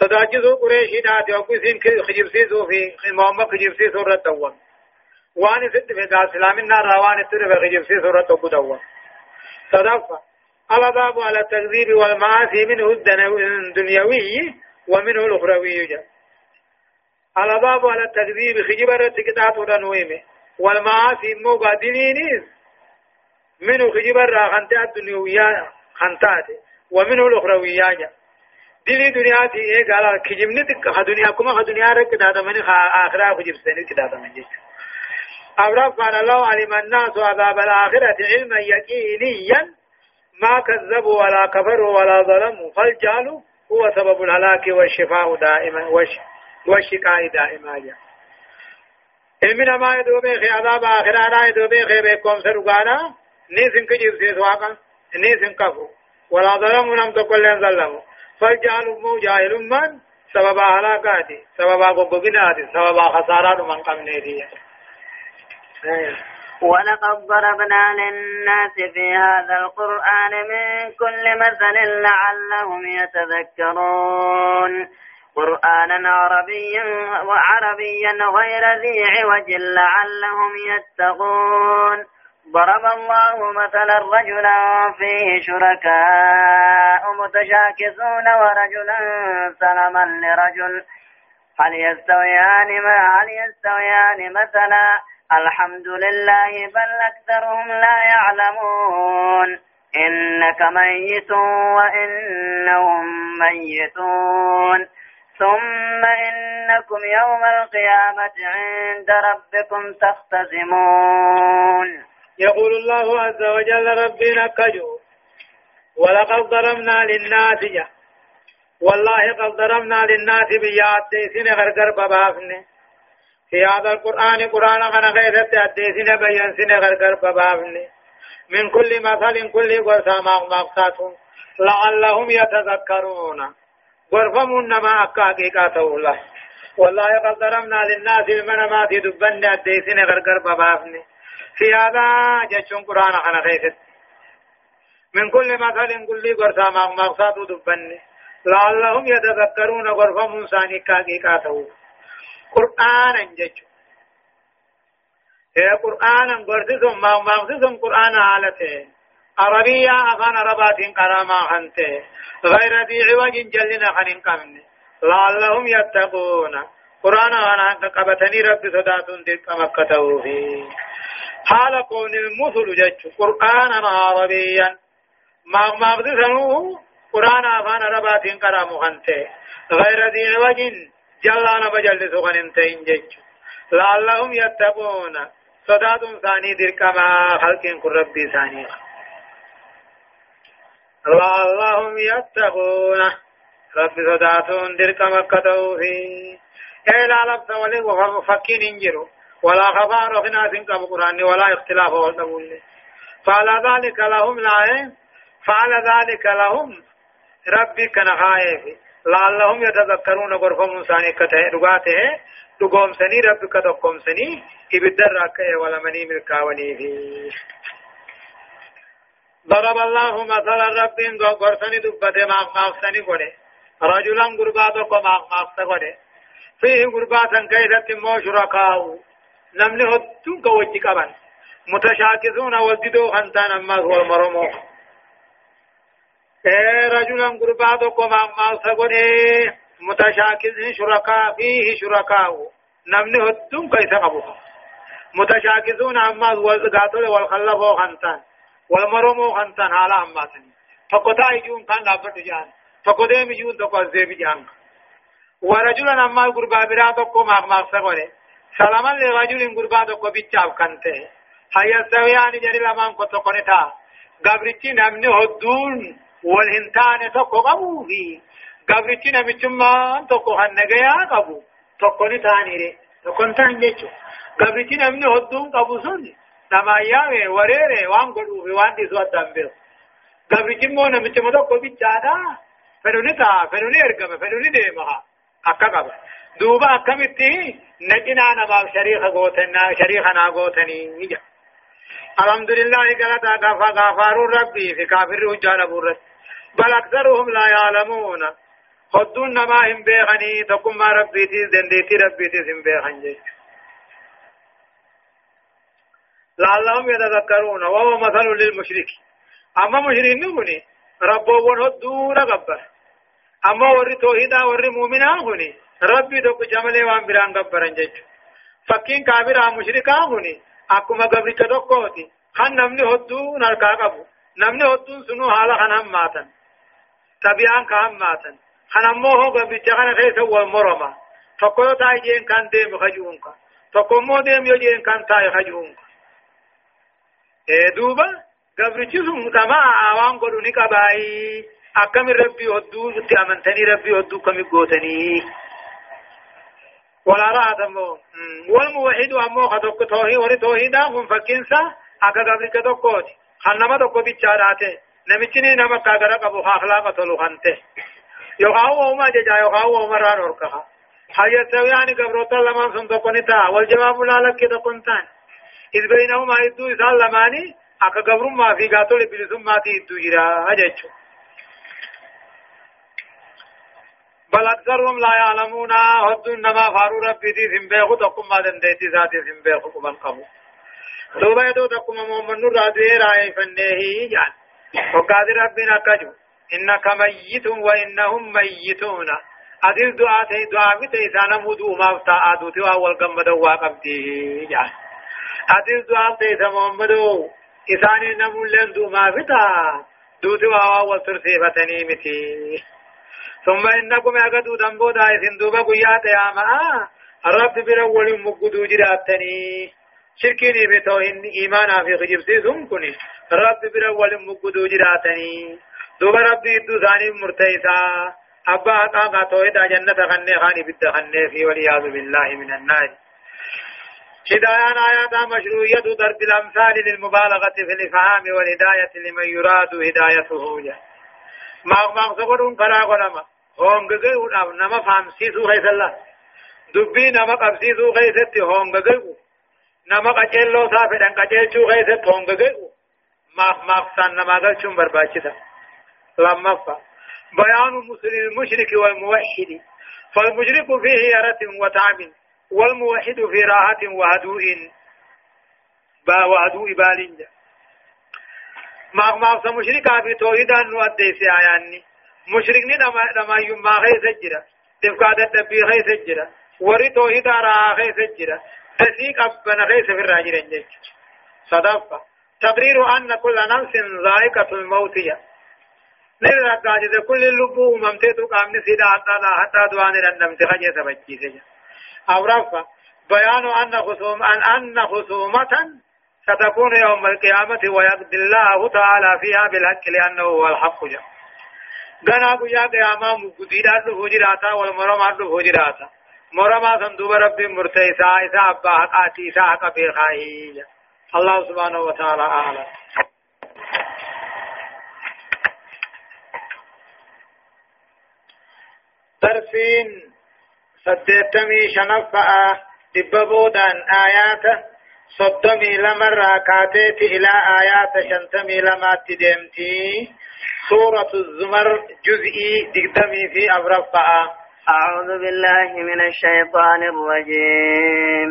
S1: صداجزو قريش ناتي وقسين خجب سيسو في محمد خجب سيسو رتوان وان ست في دا اسلام النار روان الترف خجب سيسو رتو قدوان صدفة الأباب على التكذيب والمعاصي منه الدنيوي ومنه الأخروي جاء على باب على التكذيب خجبر تكتات ودنويمه والمعاصي مو قادمينيز منه خجبر خنتات الدنيوية خنتات ومنه الأخروية دلي دنيا تي إيه قال كجبني تك دنيا كما دنيا رك كدا من آخرة خجب سنة كدا من جيش أورف قال الله علم الناس عذاب الآخرة علما يقينيا. ما كذبوا ولا كفروا ولا ظلموا فالجهل هو سبب الهلاك والشفاء دائما. والشقاء دائما جاء المنا ما يدو بيخي عذاب آخر أنا يدو بيخي بيكم سرقانا نيسن كجيب سيسواقا نيسن كفو ولا ظلموا نم تقول ظلموا فالجهل مو جاهل من. سبب هلاكاتي سبب قبقناتي سبب خسارات من قمنيتي
S2: ولقد ضربنا للناس في هذا القرآن من كل مثل لعلهم يتذكرون. قرآنا عربيا وعربيا غير ذي عوج لعلهم يتقون. ضرب الله مثلا رجلا فيه شركاء متشاكسون ورجلا سلما لرجل. هل يستويان ما هل يستويان مثلا؟ الحمد لله بل أكثرهم لا يعلمون. إنك ميت وإنهم ميتون. ثم إنكم يوم القيامة عند ربكم تختصمون
S1: يقول الله عز وجل ربنا كجو ولقد ضربنا للناس والله قد ضربنا للناس بيات سين غرغر بابافنه في هذا القرآن قرآن غيرت أديسين بيان سين غرغر بابافنه من كل مثل كل قرصا مقصات لعلهم يتذكرون غرفمون نما أكاكيكا الله والله قد ضربنا للناس بمن ما في دبن أديسين غرغر بابافنه في هذا جشون قرآن خنا خيست من كل مثل كل قرصا مقصات دبن لعلهم يتذكرون غرفة موساني كاكي كاتو قرآن هي قرآن قرصهم مقصدهم قرآن حالته عربية أفان ربات قراما خنته غير ذي عوج جلنا خنين قمن لعلهم يتقون قرآن أنا قبتني رب صداتون ديك مكتوه فيه حال كون المثل جج قرآنا عربيا ما ما بدسنو قرآن أفان ربات قرام خنته غير ذي عوج جلانا بجل سغننتين جج لعلهم يتقون صدات ثاني دير كما خلق ربي ثاني لعلهم يتقون. رب صداتون دير كما كتوفي إيه لا لبس ولي وفكين انجروا ولا خبار في ناس كم ولا اختلاف والدبول فعلى ذلك لهم لا فعلى ذلك لهم ربي كان خائف لعلهم يتذكرون غرفهم ثاني كته. دغاته. دغوم سني رب كتقوم سني. ابدر راكه ولا مني ملكاوني في ضرب الله مثلا رب غرفني دبته ما ماخسني غره رجلا غرباتو ما ماخسه غره فيه غرباتا كيدت مو شركاء. نمني هدون كوجي قبن متشاكسون وددو خنتان أما هو المرمو اے رجلا قربا دو ما ما سغني متشاكس شركاء فيه شركاء. نمني هدون كيس قبو متشاكسون أما هو الغاتل والخلف خنتان. والمرمو خنتان حالا أما سني فقطا يجون كان لابد جان فقدام يجون تقوى زيب جان ورجلا أما قربا برا ما ما سغني سلاما لرجل غربا دو بيچاف كنته هيا سويان جري لمان کو تو کنتا گابرچی نمنه هدون والهنتان تو کو قبو في گابرچی نمچما تو کو هنگیا قبو تو کنی تانی ري تو کنتان جچو گابرچی نمنه هدون قبو سن نمایا ورere وان گدو في وان دي سوات دمبل گابرچی مو نمچما تو کو بيچادا فنوني تا فنوني ارگم فنوني ديما akka qaba دوبا كمتي نجنا نباب شريخ غوتنا شريخنا غوتني نجا الحمد لله قالت غفا غفار ربي في كافر وجال بورت بل أكثرهم لا يعلمون خدون ما هم بيغني تقم ما ربي تيز دنديتي ربي تيز هم بيغن جيش لعلهم يتذكرون وهو مثل للمشرك. أما مشركين نقولي ربو ونهدون غبر أما وري توحيدا وري مؤمنا هوني ربي دوك جملة وان بران غبرن جچ فكين كافر مشركا هوني أكما غبري كدوكوتي خان نمني هدو نركا قبو نمني هدو سنو حالا خنام ماتن. تبيان كام ماتن. خنمو هو غبري جخن خيس والمرما فكو تاي جين كان ديم خجونكا فكو مو ديم يو جين كان تاي دوبا قبرتي ثم تما اوان قولوا نقباي أكم ربي ودو تأمنتني ربي ودو كم قوتني ولا رأى دمو والموحد أمو خطوك توهي وري توهيدا هم فكنسا أكا قبل كتوكوت خنما توكو بيچاراته نمچني نما كاغرا قبو أخلاق تلو خنته يقاو وما ججا يقاو وما ران وركها حاجة سوياني قبروتا لمن سنتقني تا والجواب لا لك كتقنتان إذ بينهما إدو إسال لماني أكا قبرم ما في قاتل بلسم ما تي إدو جرا أجيشو بل أكثرهم لا يعلمون هد نما فارو ربي دي سنبيخو تقم ما دنديتي ذاتي سنبيخو قبل قبو دوبا يدو تقم محمد نور رادوه رائع فنه جان. وقادر ربنا كجو إنك ميت وإنهم ميتون. أدل دعاء تي دعاء متى إسانا مدو ما فتا آدوتي وأول قمد واقبتي جان. أدل دعاء تي محمدو إساني نمولن دو ما فتا دوتي وأول ترسيفتني متي ثم إنكم أقدوا دنبو دايسين دوبا قيات يا ما الرب برول مقدو جراتني شركيني بتوهن إيمانا في خجب سيسون كني رب برول مقدو جراتني دوبا ربي إدو ثاني مرتيسا أبا أقا تويدا جنة خني خاني بد خني في والعياذ بالله من النار هدايان آيات مشروعية ضرب الأمثال للمبالغة في الإفهام والهداية لمن يراد هدايته. ما ما سقرون كلا قلما. هونغغي وداف نما فامسيسو خيس الله دبي نما قبسيسو خيست هونغغي نما قچلو صافدان قچلچو خيست هونغغي ما سان نما قلچون برباچتا لما فا بيان المسلم المشرك والموحد. فالمشرك فيه يرة وتعب والموحد في راحة وهدوء با وهدوء بالنجا ما ما مشرك في توحيدان نؤدي في آياني. مشركني دما دما يما غيث جرا تفقاد الدبي غيث جرا وري توحيد را غيث جرا تسيق أبن غيث في الراجل انجج صدفة. تقرير أن كل نفس ذائقة الموت. نرى قاعدة كل اللبو ممتد قام نسيدا حتى لا حتى دوان الأندم تخجي سبجي سجا. أو رفع بيان أن خصوم أن أن خصومة ستكون يوم القيامة ويقضي الله تعالى فيها بالحق لأنه هو الحق. جل غنا گویا قیاما مگدیدان دو فجراتا والمرما دو فجراتا مرما صندوق رب مرتيسا إسا أبا حقاتي إسا حق في خاهي. الله سبحانه وتعالى أعلم. ترسين سدتمي شنفأ دببودان آيات صدمي لمرة كاتيت إلى آيات شنتمي لما تدمتي سورة الزمر جزئي دقدمي في أبرفة
S2: أعوذ بالله من الشيطان الرجيم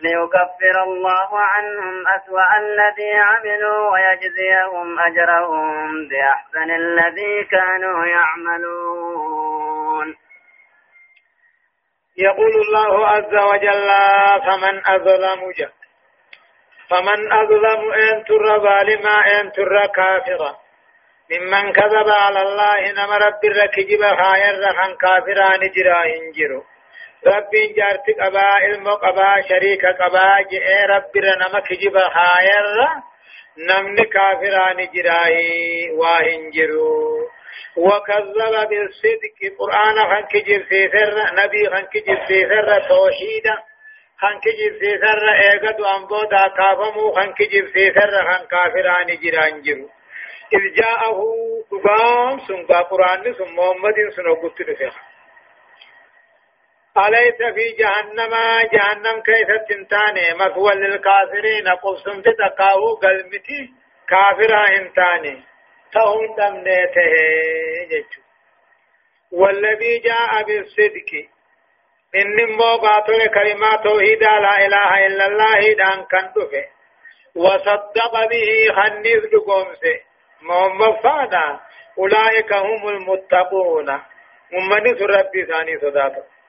S2: ليكفر الله عنهم أسوأ الذي عملوا ويجزيهم أجرهم بأحسن الذي كانوا يعملون.
S1: يقول الله عز وجل فمن أظلم جاء فمن أظلم أن تر ظالما أن تر كافرا. ممن كذب على الله نما رب الركجب خاير رخان كافران جرا انجرو رب جارت قبا علم قبا شريك قبا جئ رب نما كجب خاير نمن كافران جراي واهنجرو وكذب بالصدق قرآن خان كجب سيسر نبي خان كجب سيسر توحيدا خان كجب سيسر ايغد وانبودا كافمو خان كجب سيسر خان كافران جران جرو إذ جاءه دبام سنقا قرآن سن محمد سن وقت دفع أليس في جهنم؟ جهنم كيف تنتاني؟ مثوى للكافرين قبسم تتقاو قلمتي كافرها انتاني. تهون دمنيته جيشو والذي جاء بالصدق. إن موقعت كلمات توحيد لا إله إلا الله دان كان وصدق به خنيز دقومسه محمد فانا أولئك هم المتقون. أمني ربي ثاني صداته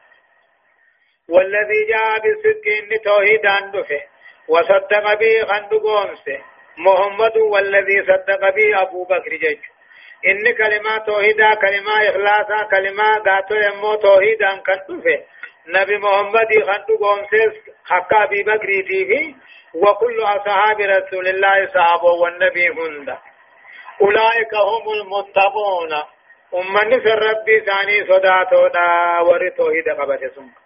S1: والذي جاء بالصدق إني توحيدا دفه وصدق به خند قومسه محمد والذي صدق به أبو بكر جيش إن كلمة توحيدا كلمة إخلاصا كلمة قاتل يمو توحيدا كان دفه نبي محمد خند قومسه حق أبي بكر فيه وكل أصحاب رسول الله صحابة والنبي هند. أولئك هم المتقون. أمني في الرب ثاني صداتو دا ورثوه دا قبت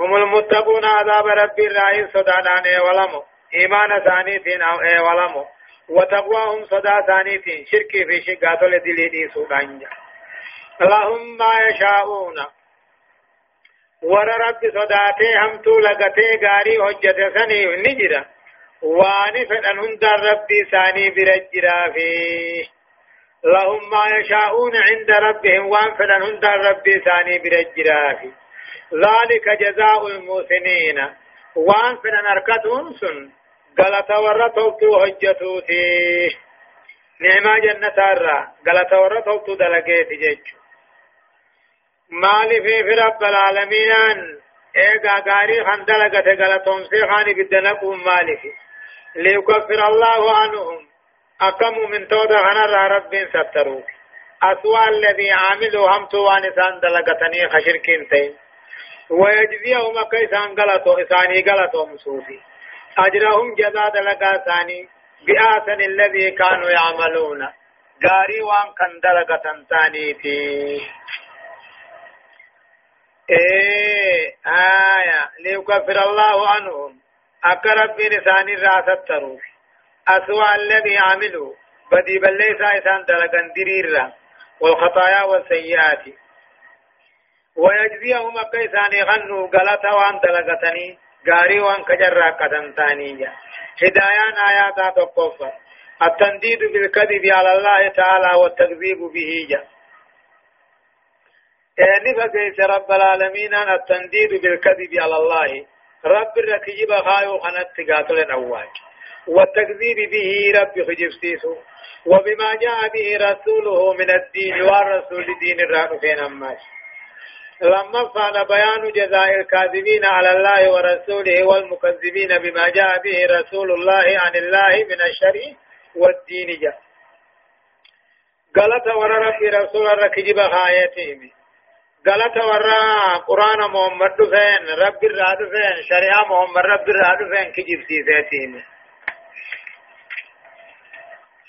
S1: هم المتقون عذاب ربي الرائي صدادان ولمو. إيمان ثانيتين أو إيه ولمو. وتقواهم صدا ثانيتين شركي في شقاتو لدليدي سودانجا. لهم ما يشاءون ور رب صداتي همتو لغتي غاري حجت سني نجرا. واني فدن هند ربي ثاني برجرا فيه لهم ما يشاءون عند ربهم وان فدن هند ربي ثاني برجرا فيه ذلك جزاء المحسنين. وان فدن اركتون سن. غلط ورتوتو حجتوتي نعمة جنة الرا غلط ورتوتو دلقيت جيجو. مالي في رب العالمين. ايغا غاري خندلقة غلطهم سيخاني بدنكم مالي في. ليكفر الله عنهم. أقم من تودا غنر رب ستروا أسوأ الذي عاملوا هم توانسان دلقتني خشركين تين. ويجزيهم كيسان غلطوا إساني غلطوا مسوفي أجرهم جزاء دلقا ثاني بآسن الذي كانوا يعملون. غاري وان كان دلقة ثاني إيه آية ليكفر الله عنهم. أقرب بلسان الرأس التروف. أسوأ الذي عملوا. بدي بل ليس إسان دلقا دريرا والخطايا والسيئات. ويجزيهم كيسان غنوا غلطا وان دلقتني غاري وان كجرا قدم ثانية آيات تقفى التنديد بالكذب على الله تعالى والتكذيب به. جاء يعني فكيس رب العالمين التنديد بالكذب على الله. رب الركجب خايو خنت قاتل الأواج والتكذيب به رب خجب سيسو وبما جاء به رسوله من الدين والرسول دين الرانو فين أماش. لما فعل بيان جزاء الكاذبين على الله ورسوله والمكذبين بما جاء به رسول الله عن الله من الشرع والدين جاء. قالت ورى ربي رسول الركجب خايتهم غلط ورا قرآن محمد دفين رب الراد دفين شريعة محمد رب الراد دفين كجيب سيساتين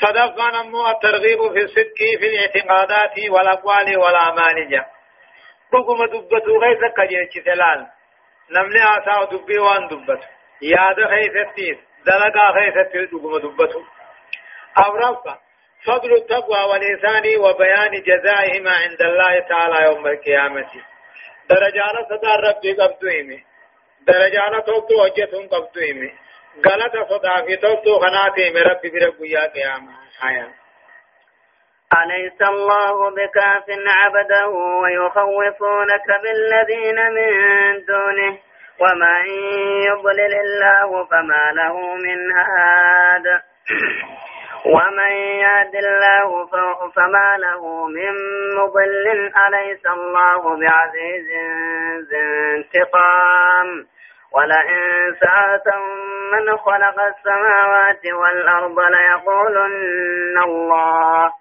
S1: صدق نمو الترغيب في الصدق في الاعتقادات والأقوال والأعمال جا قجيش تلال نمني آساو دبي وان دبتو ياد غيث التيس دلقا غيث التيس بقوم دبتو أو رفا فضل التقوى والإنسان وبيان جزائهما عند الله تعالى يوم القيامة درجان صدى ربي قبضهم درجان توقتو وجهتهم قبضهم غلط صدى في توقتو خناتهم ربي بربو يا قيامة حياة
S2: أليس الله بكاف عبده ويخوفونك بالذين من دونه ومن يضلل الله فما له من هاد ومن يهد الله فما له من مضل. أليس الله بعزيز ذي انتقام؟ ولئن سألتم من خلق السماوات والأرض ليقولن الله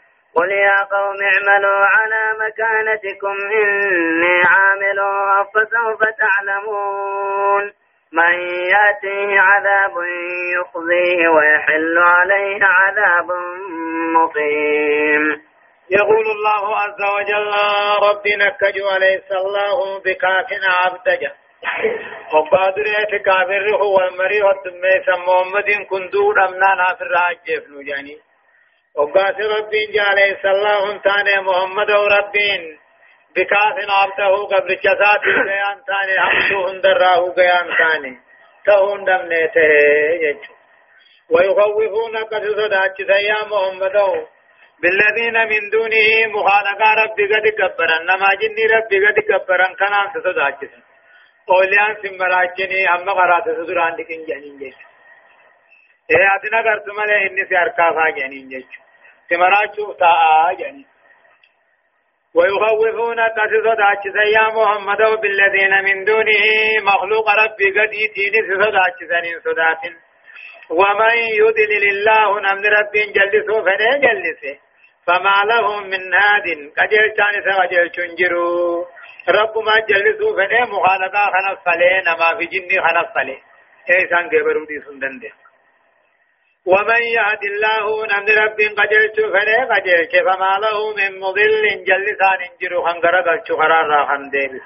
S2: قل يا قوم اعملوا على مكانتكم إني عامل فسوف تعلمون من يأتيه عذاب يخزيه ويحل عليه عذاب مقيم
S1: يقول الله عز وجل ربنا كجو عليه الله بكافنا عبدجا وقادر كافر هو المري والتميس محمد كندور أمنا في الراجف نجاني وقاس ربين جعل الله تاني محمد وربين. بكاف عبده قبل جزات قيان ثاني حمسو هندراه قيان ثاني تهون دمنيته يجو. ويخوفونك سدات يا محمد. بالذين من دونه مخالقا ربي قد كبرا نما جني ربي قد كبرا كنان سدات أوليان سمراجني أما قرات سدران لكن جانين جيش إيه اتنا قرتمالي اني سياركافا جانين جيش سمراجو تاء جانين ويخوفون تسصد عجزا يا محمد بالذين من دونه مخلوق ربي قد يتيني سصد عجزا صدات ومن يدلل الله نمن رب جلسه فلا جلسه فما لهم من هاد كجل كان سوجل چنجرو رب ما جلسه فلا مخالقا خنف فلي نما في جني خنف فلي ايسان گبرو دي سندن دي ومن يهد الله نمد رب قجلت فلي قجلت فما له من مضل جلسان انجرو خنقر قلت قرار راحن ديبس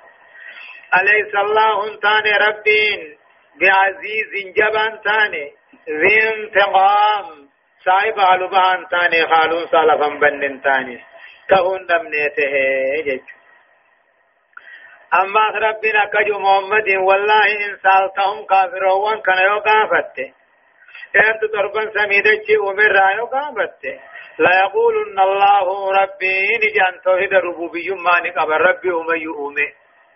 S1: أليس الله تاني ربين؟ بعزيز جبان تاني ذي انتقام. صاحب علبان تاني خالون صالفا بنن تاني كهون دمنيته جج. أما ربنا كجو محمد والله إن سألتهم كافرون كان يوقافته إنت تربن سميدك ومن رأيو قامت لا يقولن الله ربي نجان توحيد ربوبي ما نقب ربي ومن يؤمي.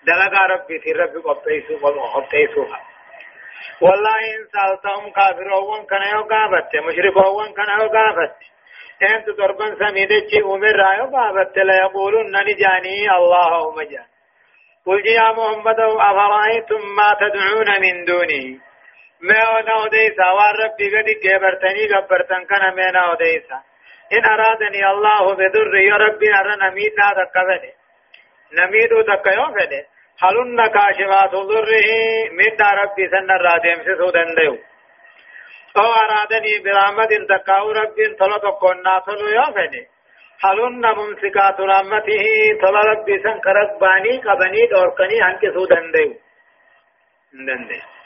S1: دلقا ربي في ربي قبيسو وقبيسو والله إن سألتهم كافرون كان يو قامت مشركون كان يو قامت إنت تربن سميدك ومن رأيو قامت لا يقولن نجاني الله ومجان قل يا محمد أفرأيتم ما تدعون من دونه ما أنا أوديسا والرب قد كبرتني كبرتن كان ما أنا أوديسا. إن أرادني الله بضر يا ربي أرى نميت هذا كفني نميت تكيون فني هلن كاشفات ضره مد ربي سن الرادم سسودن ديو أو أرادني برحمة تكاو ربي تلو تكونا تلو يوفني هلن ممسكات رحمته تلو ربي سن كرقباني قبني دوركني هنك سودن ديو دن ديو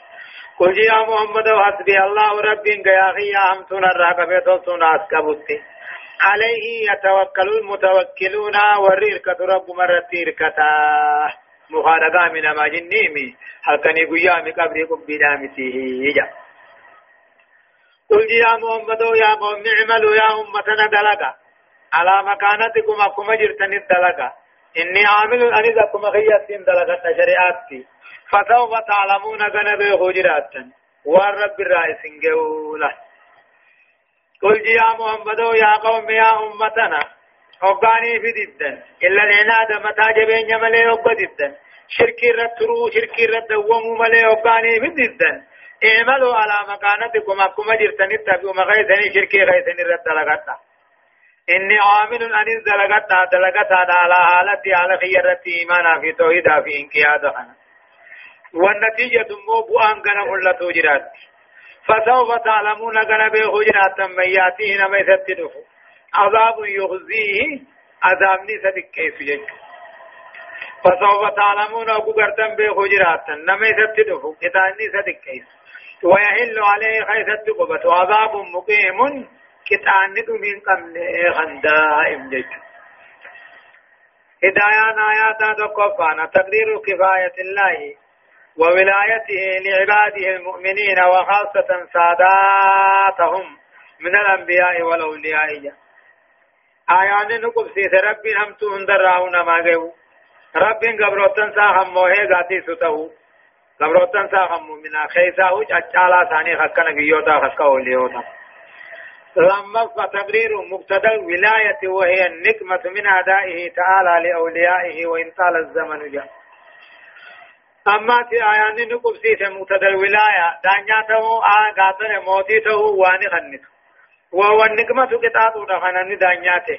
S1: قل يا محمد حسبي الله ربي يا أخي يا أمتنا الرقبة توسنا أسكبتي عليه يتوكل المتوكلون وريركة رب مرة تيركتا مخالقا من ما جنيمي هل كان يقول قبري قبي دامته يجا قل يا محمد يا قوم اعملوا يا أمتنا دلقا على مكانتكم أكما جرتن الدلقا إني عامل أنذكم خياتين دلقا شريعاتي. فسوف تعلمون غنب خجراتا والرب الرئيس جولا قل يا محمد يا قوم يا أمتنا. وقاني في ضدا إلا العناد متى جبين يملي وقددا شركي رترو شركي ردوم ملي وقاني في ضدا اعملوا على مكانتكم أكما جرتن التبعوا مغيثني شركي غيثني رد لغتا. إني عامل أن دلغتا دلغتا على حالتي على خيرتي إيمانا في توحيدا في انقيادها. والنتيجة مو بؤان غنا ملتو جرات فسوف تعلمون غنا به جرات من يأتيه نما يستدف عذاب يخزيه عذاب نسبك كيف يجب فسوف تعلمون أبو قرتن به جرات نما يستدف كتان نسبك كيف ويحل عليه خيث التقبة عذاب مقيم كتان من قبل خندائم جج هدايان آيات دقفانا تقدير كفاية الله وولايته لعباده المؤمنين وخاصة ساداتهم من الأنبياء والأولياء آيان نقب سيث رب همتو هندراؤنا ما جو رب قبروتن سا هموه غاتي ستهو قبروتن سا همو منا خيساهو چالا ثاني خسك نبيوتا خسك أوليوتا لما فتبرير مقتدى الولاية وهي النكمة من أدائه تعالى لأوليائه وإن طال الزمن جاء. أما تی آیان نو قبسی سے مقتدر ولایہ دانیا تو آ غاتن موتی تو وانی خنت و ونکمت کتاب دخنن دانیا ته.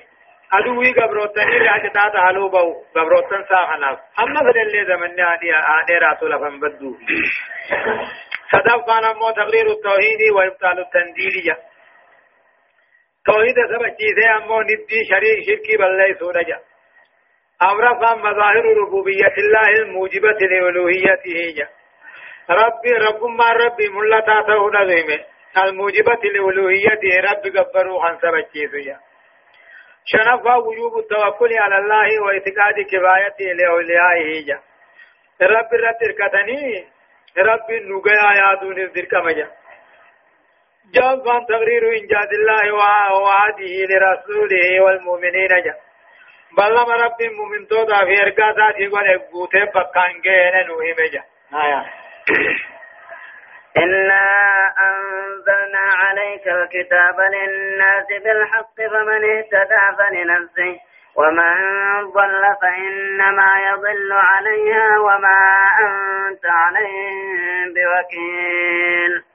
S1: ادوی گبروتنی راجتا تعالو بو گبروتن سا خلاف أما فدل زمن عادی عادی رسول فم بدو. صدق قال مو تقرير التوحيد توحيد سبب چیزیں امو ندی شریک شرکی بلے سورجا أورثا مظاهر ربوبية الله الموجبة لألوهيته جا. ربي رب ما ربي ملتا تهنا ذيمه الموجبة لألوهيته رب قبروا عن سبجيسو جا. شنفا وجوب التوكل على الله واعتقاد كفايته لأوليائه جا. رب رب تركتني رب نقيا يا دون جواب تقرير إنجاز الله وعاده لرسوله والمؤمنين جا. بلما رب مؤمن تودا في إرقاذات يقول إبوته بكان جينا نوهم جا. آية.
S2: إنا أنزلنا عليك الكتاب للناس بالحق فمن اهتدى فلنفسه. ومن ضل فإنما يضل عليها وما أنت عليهم بوكيل.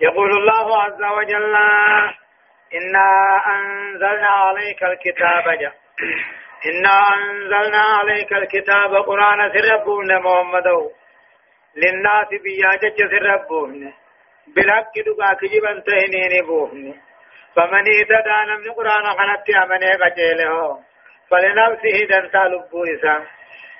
S1: يقول الله عز وجل إنا أنزلنا عليك الكتاب جاء إنا أنزلنا عليك الكتاب قرآن سربون محمد للناس بياجة سربون. بالحق دقا كجبا تهنين بوهن فمن اهتدى نمن قرآن خنت أمنه قجيله فلنفسه دنتا لبو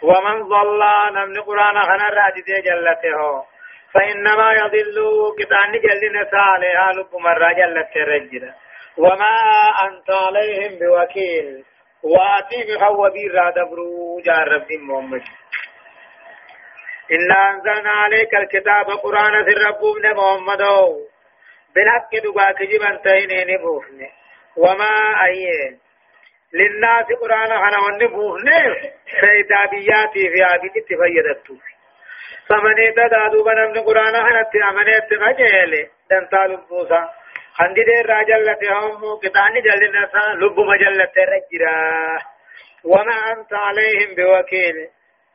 S1: ومن ضل نمن قرآن خنا راجد جلته. فإنما يضل كتان جلنا سالها لب مرة جلت رجل وما أنت عليهم بوكيل. وآتي بخوبي را دبرو جار محمد. إنا أنزلنا عليك الكتاب قرآن في الرب ابن محمد. بالحق دقا كجبا تهينين بوفن وما أيه. للناس قرآن في عبيد تفيدت فمن اهتدى دوبا نمن قرآن خنا تأمنت مجهل دنتال بوسا خندي دير راجلت هم كتاني جلنا سا لب مجلت رجرا وما أنت عليهم بوكيل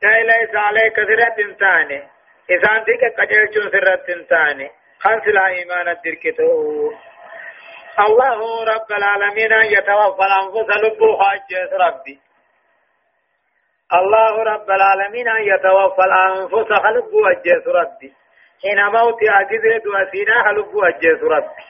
S1: تاي ليس عليك سرة انتاني إسان تيك قجلچون سرة انتاني خنس لا إيمان الدركتو الله رب العالمين يتوفى الأنفس لب حاجة ربي الله رب العالمين يتوفى الأنفس خلق وجه ربي حين موت أجزرت وسينا خلق وجه ربي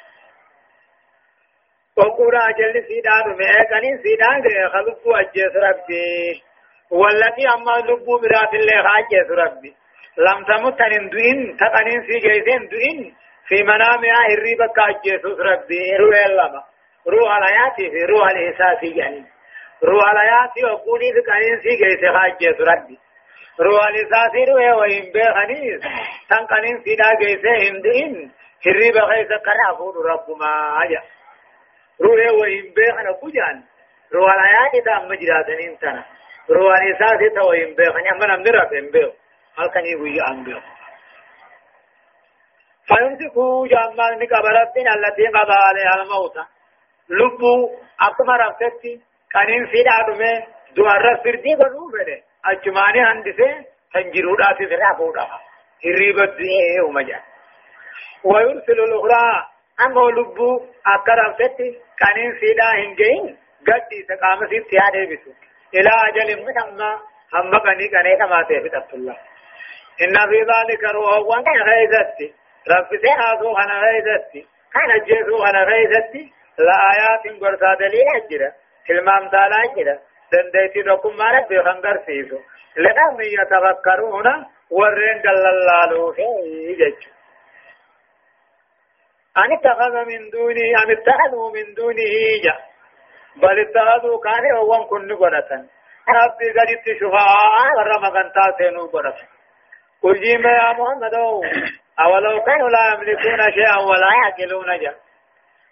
S1: وقورا جل سيدان ميقنين سيدان خلقوا أجيس ربي والتي أما لبو برات الله خاجيس ربي لم تمت ندوين تقنين في جيسين دوين في منامها الريبة كاجيس ربي روح اللما روح الحياة في روح الإحساس يعني. روح الحياة وقوني في قنين في جيس خاجيس ربي روح الإحساس روح وإن بخنيس تنقنين سيدا جيسين دوين الريبة خيس قرافون رب ما أجا روحي وهم بيخنا كجان روح الآيات دا أما جراتنين تنا روح الإساس تا وهم بيخنا أما نمدر أفهم بيخ هل كان يقول أن بيخ فيمسكوا جامان نكبرتين التي قضى عليها الموت. لبو أكما رفتي كانين سيدا دمي دوار سردي قدو فده أجماني هندسه تنجرودات سرافودا هريبت ديه ومجا ويرسل الأخرى أما لبو أكرم ستي كانين سيدا هنجين قد تقام سيد تيادة بسو إلى أجل مسمى هم كني كني كما تفت الله إن في ذلك روح وان كان غيزتي رب سيحاسو أنا غيزتي كان جيسو أنا غيزتي لآيات قرصا دليل أجرا كلمام تالا أجرا دنديتي ركم ما رب خنگر سيسو لقوم يتفكرون ورين قل الله في جيجو أن اتخذ من دونه أم اتخذوا من دونه جا بل اتخذوا كان هو كن قرة ربي قد اتشفاء ورما قنتا سينو قرة قل جيما يا محمد أولو كانوا لا يملكون شيئا ولا يعقلون جا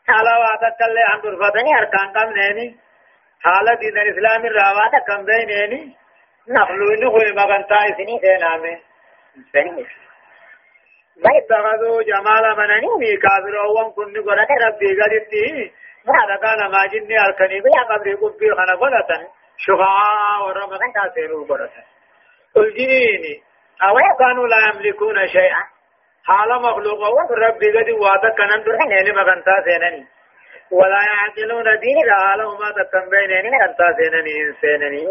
S1: على وعدت اللي عن درفتني أركان قمنيني حالة دين الإسلام الرواة كم بينيني نخلوني خوي مغنطا إسني سينامي ما اتخذوا جمال منني كافر أوان كن قرأت ربي قدتي ما كان ما جني الكني بيا قبري قبي خنا قرأت شفعاء ورمضان تاسيروا قرأت الجنيني أو كانوا لا يملكون شيئا حال مخلوق ربي قد وعدك كنن درحني مغنطا سينني ولا يعقلون دين لا لهما تكن بينني أنت سينني إنسانني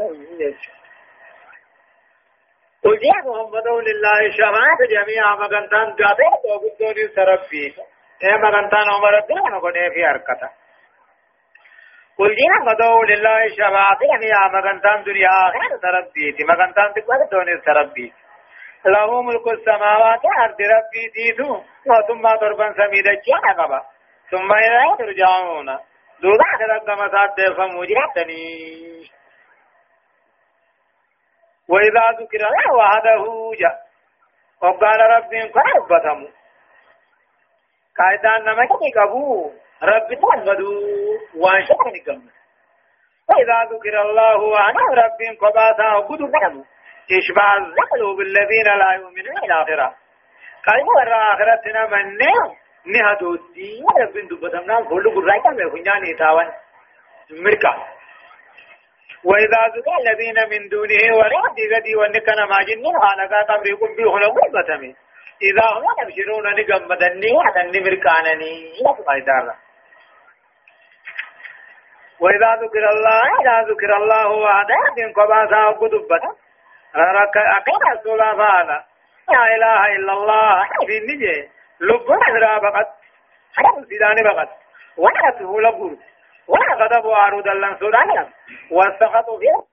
S1: قل يا محمد لله شفاعة جميعا. مغنطان جاته وقدوني سربي اے مغنطان عمر الدين وقنه في حركته قل يا محمد لله شفاعة جميعا. مغنطان دنيا آخر سربي مغنطان تقوى سربي له ملك السماوات أرض ربي ديتو وثم ضربا سميدا. جانا قبا ثم إليه ترجعون دوبا آخرت كما ساد فموجرتني وإذا ذكر الله وحده جاء. وقال ربهم كربتهم قاعدان نمكني قبو. رب تنبدو وانشأني قمنا وإذا ذكر الله وحده ربهم قباتا وقدوا قدموا إشباع الزقلوا بالذين لا يؤمنون الآخرة قالوا ورى آخرتنا من نهدو الدين رب دبتنا فلو قرائك مفنجاني تاوان مركا وإذا ذكر الذين من دونه ورد غدي ونكنا ما جنن خانقا قبركم بيخنا قربتمي إذا هم يبشرون نقمدني وحدني مركانني فايدار وإذا ذكر الله إذا ذكر الله وحده من قباسا وقدبتا أقيم الصلاة فانا لا إله إلا الله في النجي لبنا فقط حيث سيداني فقط ولا سهولة برد ولا غضب عروض لن سودانيا والسخط فيه